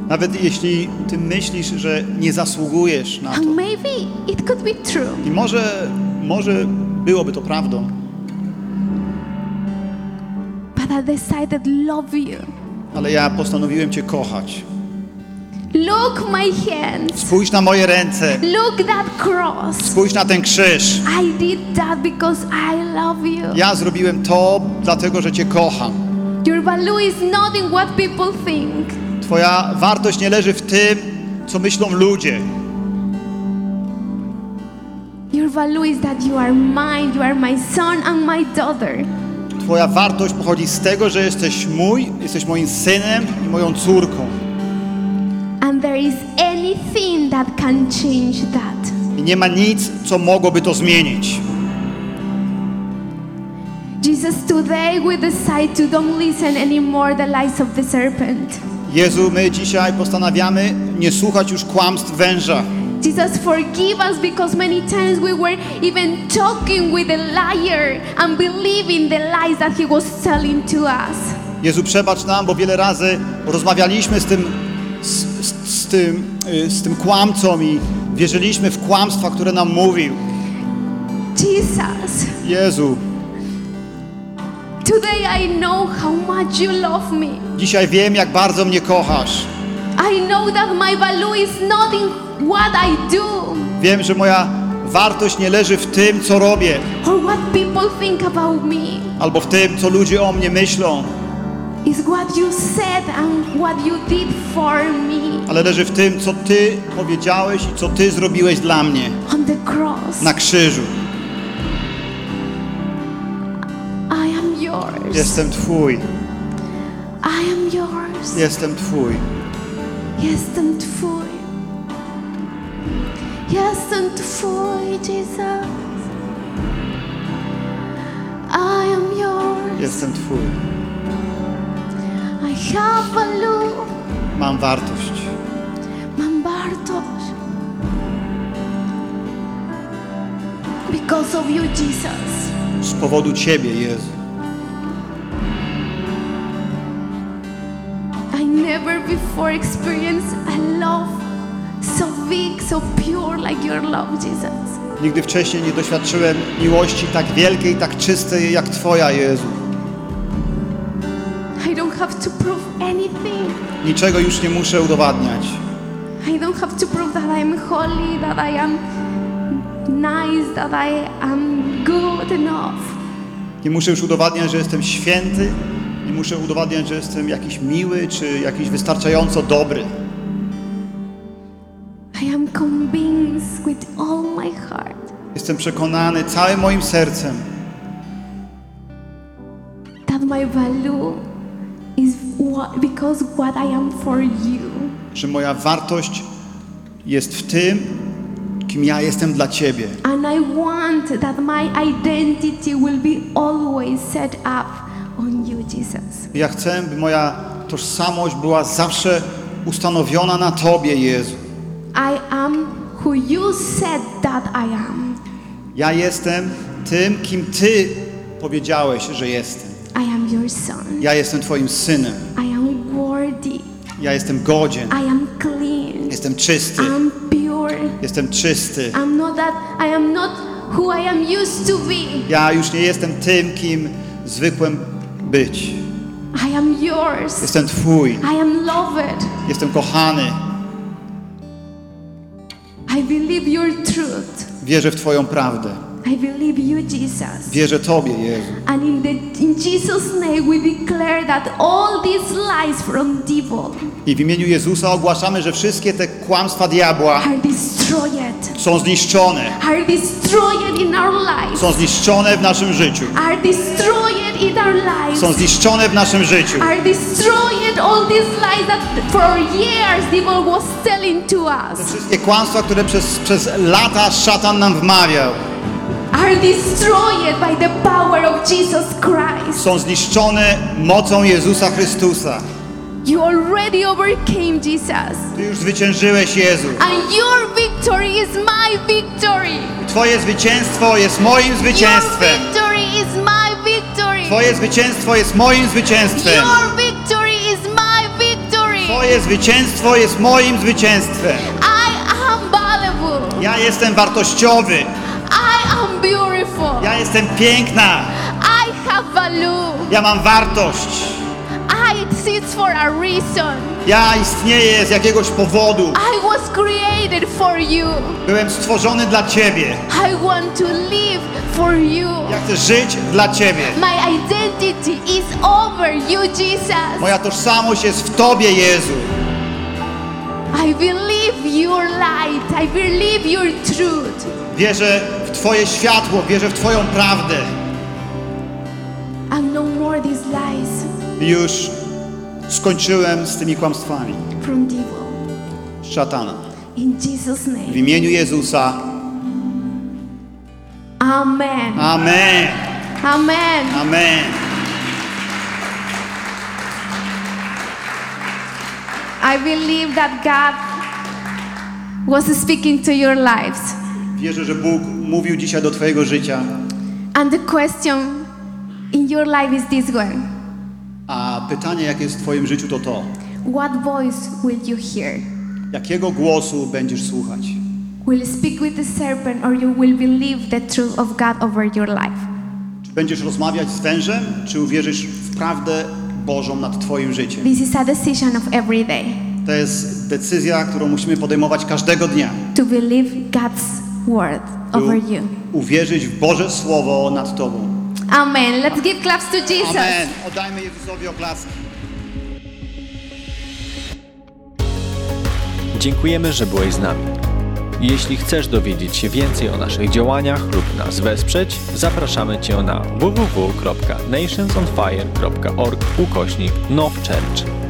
Nawet jeśli Ty myślisz, że nie zasługujesz na to. and maybe it could be true, I może, może byłoby to prawdą, but I decided love you. ale ja postanowiłem Cię kochać. Look my hands. Spójrz na moje ręce. Look that cross. Spójrz na ten krzyż. I did that because I love you. Ja zrobiłem to dlatego, że Cię kocham. Your value is not in what people think. Twoja wartość nie leży w tym, co myślą ludzie. Your value is that you are mine, you are my son and my daughter. Twoja wartość pochodzi z tego, że jesteś mój, jesteś moim synem i moją córką. And there is anything that can change that. I nie ma nic, co mogłoby to zmienić. Jesus, today we decide to don't listen anymore the lies of the serpent. Jezu, my dzisiaj postanawiamy nie słuchać już kłamstw węża. Jesus, forgive us because many times we were even talking with a liar and believing the lies that he was telling to us. Jezu, przebacz nam, bo wiele razy rozmawialiśmy z tym, z tym, y, z tym kłamcą i wierzyliśmy w kłamstwa, które nam mówił. Jesus, Jezu, today I know how much you love me. dzisiaj wiem, jak bardzo mnie kochasz. I know that my value is not in what I do Wiem, że moja wartość nie leży w tym, co robię, or what people think about me. albo w tym, co ludzie o mnie myślą, ale leży w tym, co Ty powiedziałeś i co Ty zrobiłeś dla mnie on the cross. na krzyżu. I am yours. Jestem Twój, I am yours. jestem Twój. Jestem Twój. Jestem Twój, Jesus. I am yours. Jestem Twój. Have value. Mam wartość. Mam wartość. Because of you, Jesus. Z powodu Ciebie, Jezu. I never before experienced a love so big, so pure like your love, Jesus. Nigdy wcześniej nie doświadczyłem miłości tak wielkiej, tak czystej jak Twoja, Jezu. Have to prove anything. Niczego już nie muszę udowadniać. I don't have to prove that I am holy, that I am nice, that I am good enough. Nie muszę już udowadniać, że jestem święty. Nie muszę udowadniać, że jestem jakiś miły czy jakiś wystarczająco dobry. I am convinced with all my heart Jestem przekonany całym moim sercem, that my value what, because what I am for you. że moja wartość jest w tym, kim ja jestem dla Ciebie. And I want that my identity will be always set up on you, Jesus. Ja chcę, by moja tożsamość była zawsze ustanowiona na Tobie, Jezu. I am who you said that I am. Ja jestem tym, kim Ty powiedziałeś, że jestem. I am your son. Ja jestem Twoim synem. I. Ja jestem godzien. I am clean. Jestem czysty. I'm pure. Jestem czysty. I'm not that I am not who I am used to be. Ja już nie jestem tym, kim zwykłem być. I am yours. Jestem Twój. I am loved. Jestem kochany. I believe your truth. Wierzę w Twoją prawdę. I believe you, Jesus. Wierzę Tobie, Jezu. And in, the, in Jesus' name, we declare that all these lies from devil I w imieniu Jezusa ogłaszamy, że wszystkie te kłamstwa diabła are destroyed. są zniszczone. Are destroyed in our lives. Są zniszczone w naszym życiu. Are destroyed in our lives. Są zniszczone w naszym życiu. Are destroyed all these lies that for years devil was telling to us. Wszystkie kłamstwa, które przez, przez lata szatan nam wmawiał, Are destroyed by the power of Jesus Christ. są zniszczone mocą Jezusa Chrystusa. You already overcame Jesus. Ty już zwyciężyłeś, Jezu. And your victory is my victory. Twoje zwycięstwo jest moim Your zwycięstwem. victory is my victory. Twoje zwycięstwo jest moim zwycięstwem. Your victory is my victory. Twoje zwycięstwo jest moim zwycięstwem. I am valuable. Ja jestem wartościowy. Beautiful. Ja jestem piękna. I have value. Ja mam wartość. I exist for a reason. Ja istnieję z jakiegoś powodu. I was created for you. Byłem stworzony dla Ciebie. I want to live for you. Ja chcę żyć dla Ciebie. My identity is over you, Jesus. Moja tożsamość jest w Tobie, Jezu. I believe your light. I believe your truth. Wierzę w Twoje światło, wierzę w Twoją prawdę. And no more these lies Już skończyłem z tymi kłamstwami. from devil. Szatana. In Jesus' W name. imieniu Jezusa. Amen. Amen. Amen. Amen. I believe that God was speaking to your lives. Wierzę, że Bóg mówił dzisiaj do Twojego życia, And the question in your life is this one a pytanie, jakie jest w Twoim życiu, to to. What voice will you hear? Jakiego głosu będziesz słuchać? Will speak with the serpent or you will believe the truth of God over your life? Czy będziesz rozmawiać z wężem, czy uwierzysz w prawdę Bożą nad Twoim życiem? This is a decision of every day To jest decyzja, którą musimy podejmować każdego dnia. to believe God's word over you. uwierzyć w Boże Słowo nad Tobą. Amen. Let's give claps to Jesus. Amen. Oddajmy Jezusowi oklaski. Dziękujemy, że byłeś z nami. Jeśli chcesz dowiedzieć się więcej o naszych działaniach lub nas wesprzeć, zapraszamy Cię na www.nationsonfire.org ukośnik nowchurch.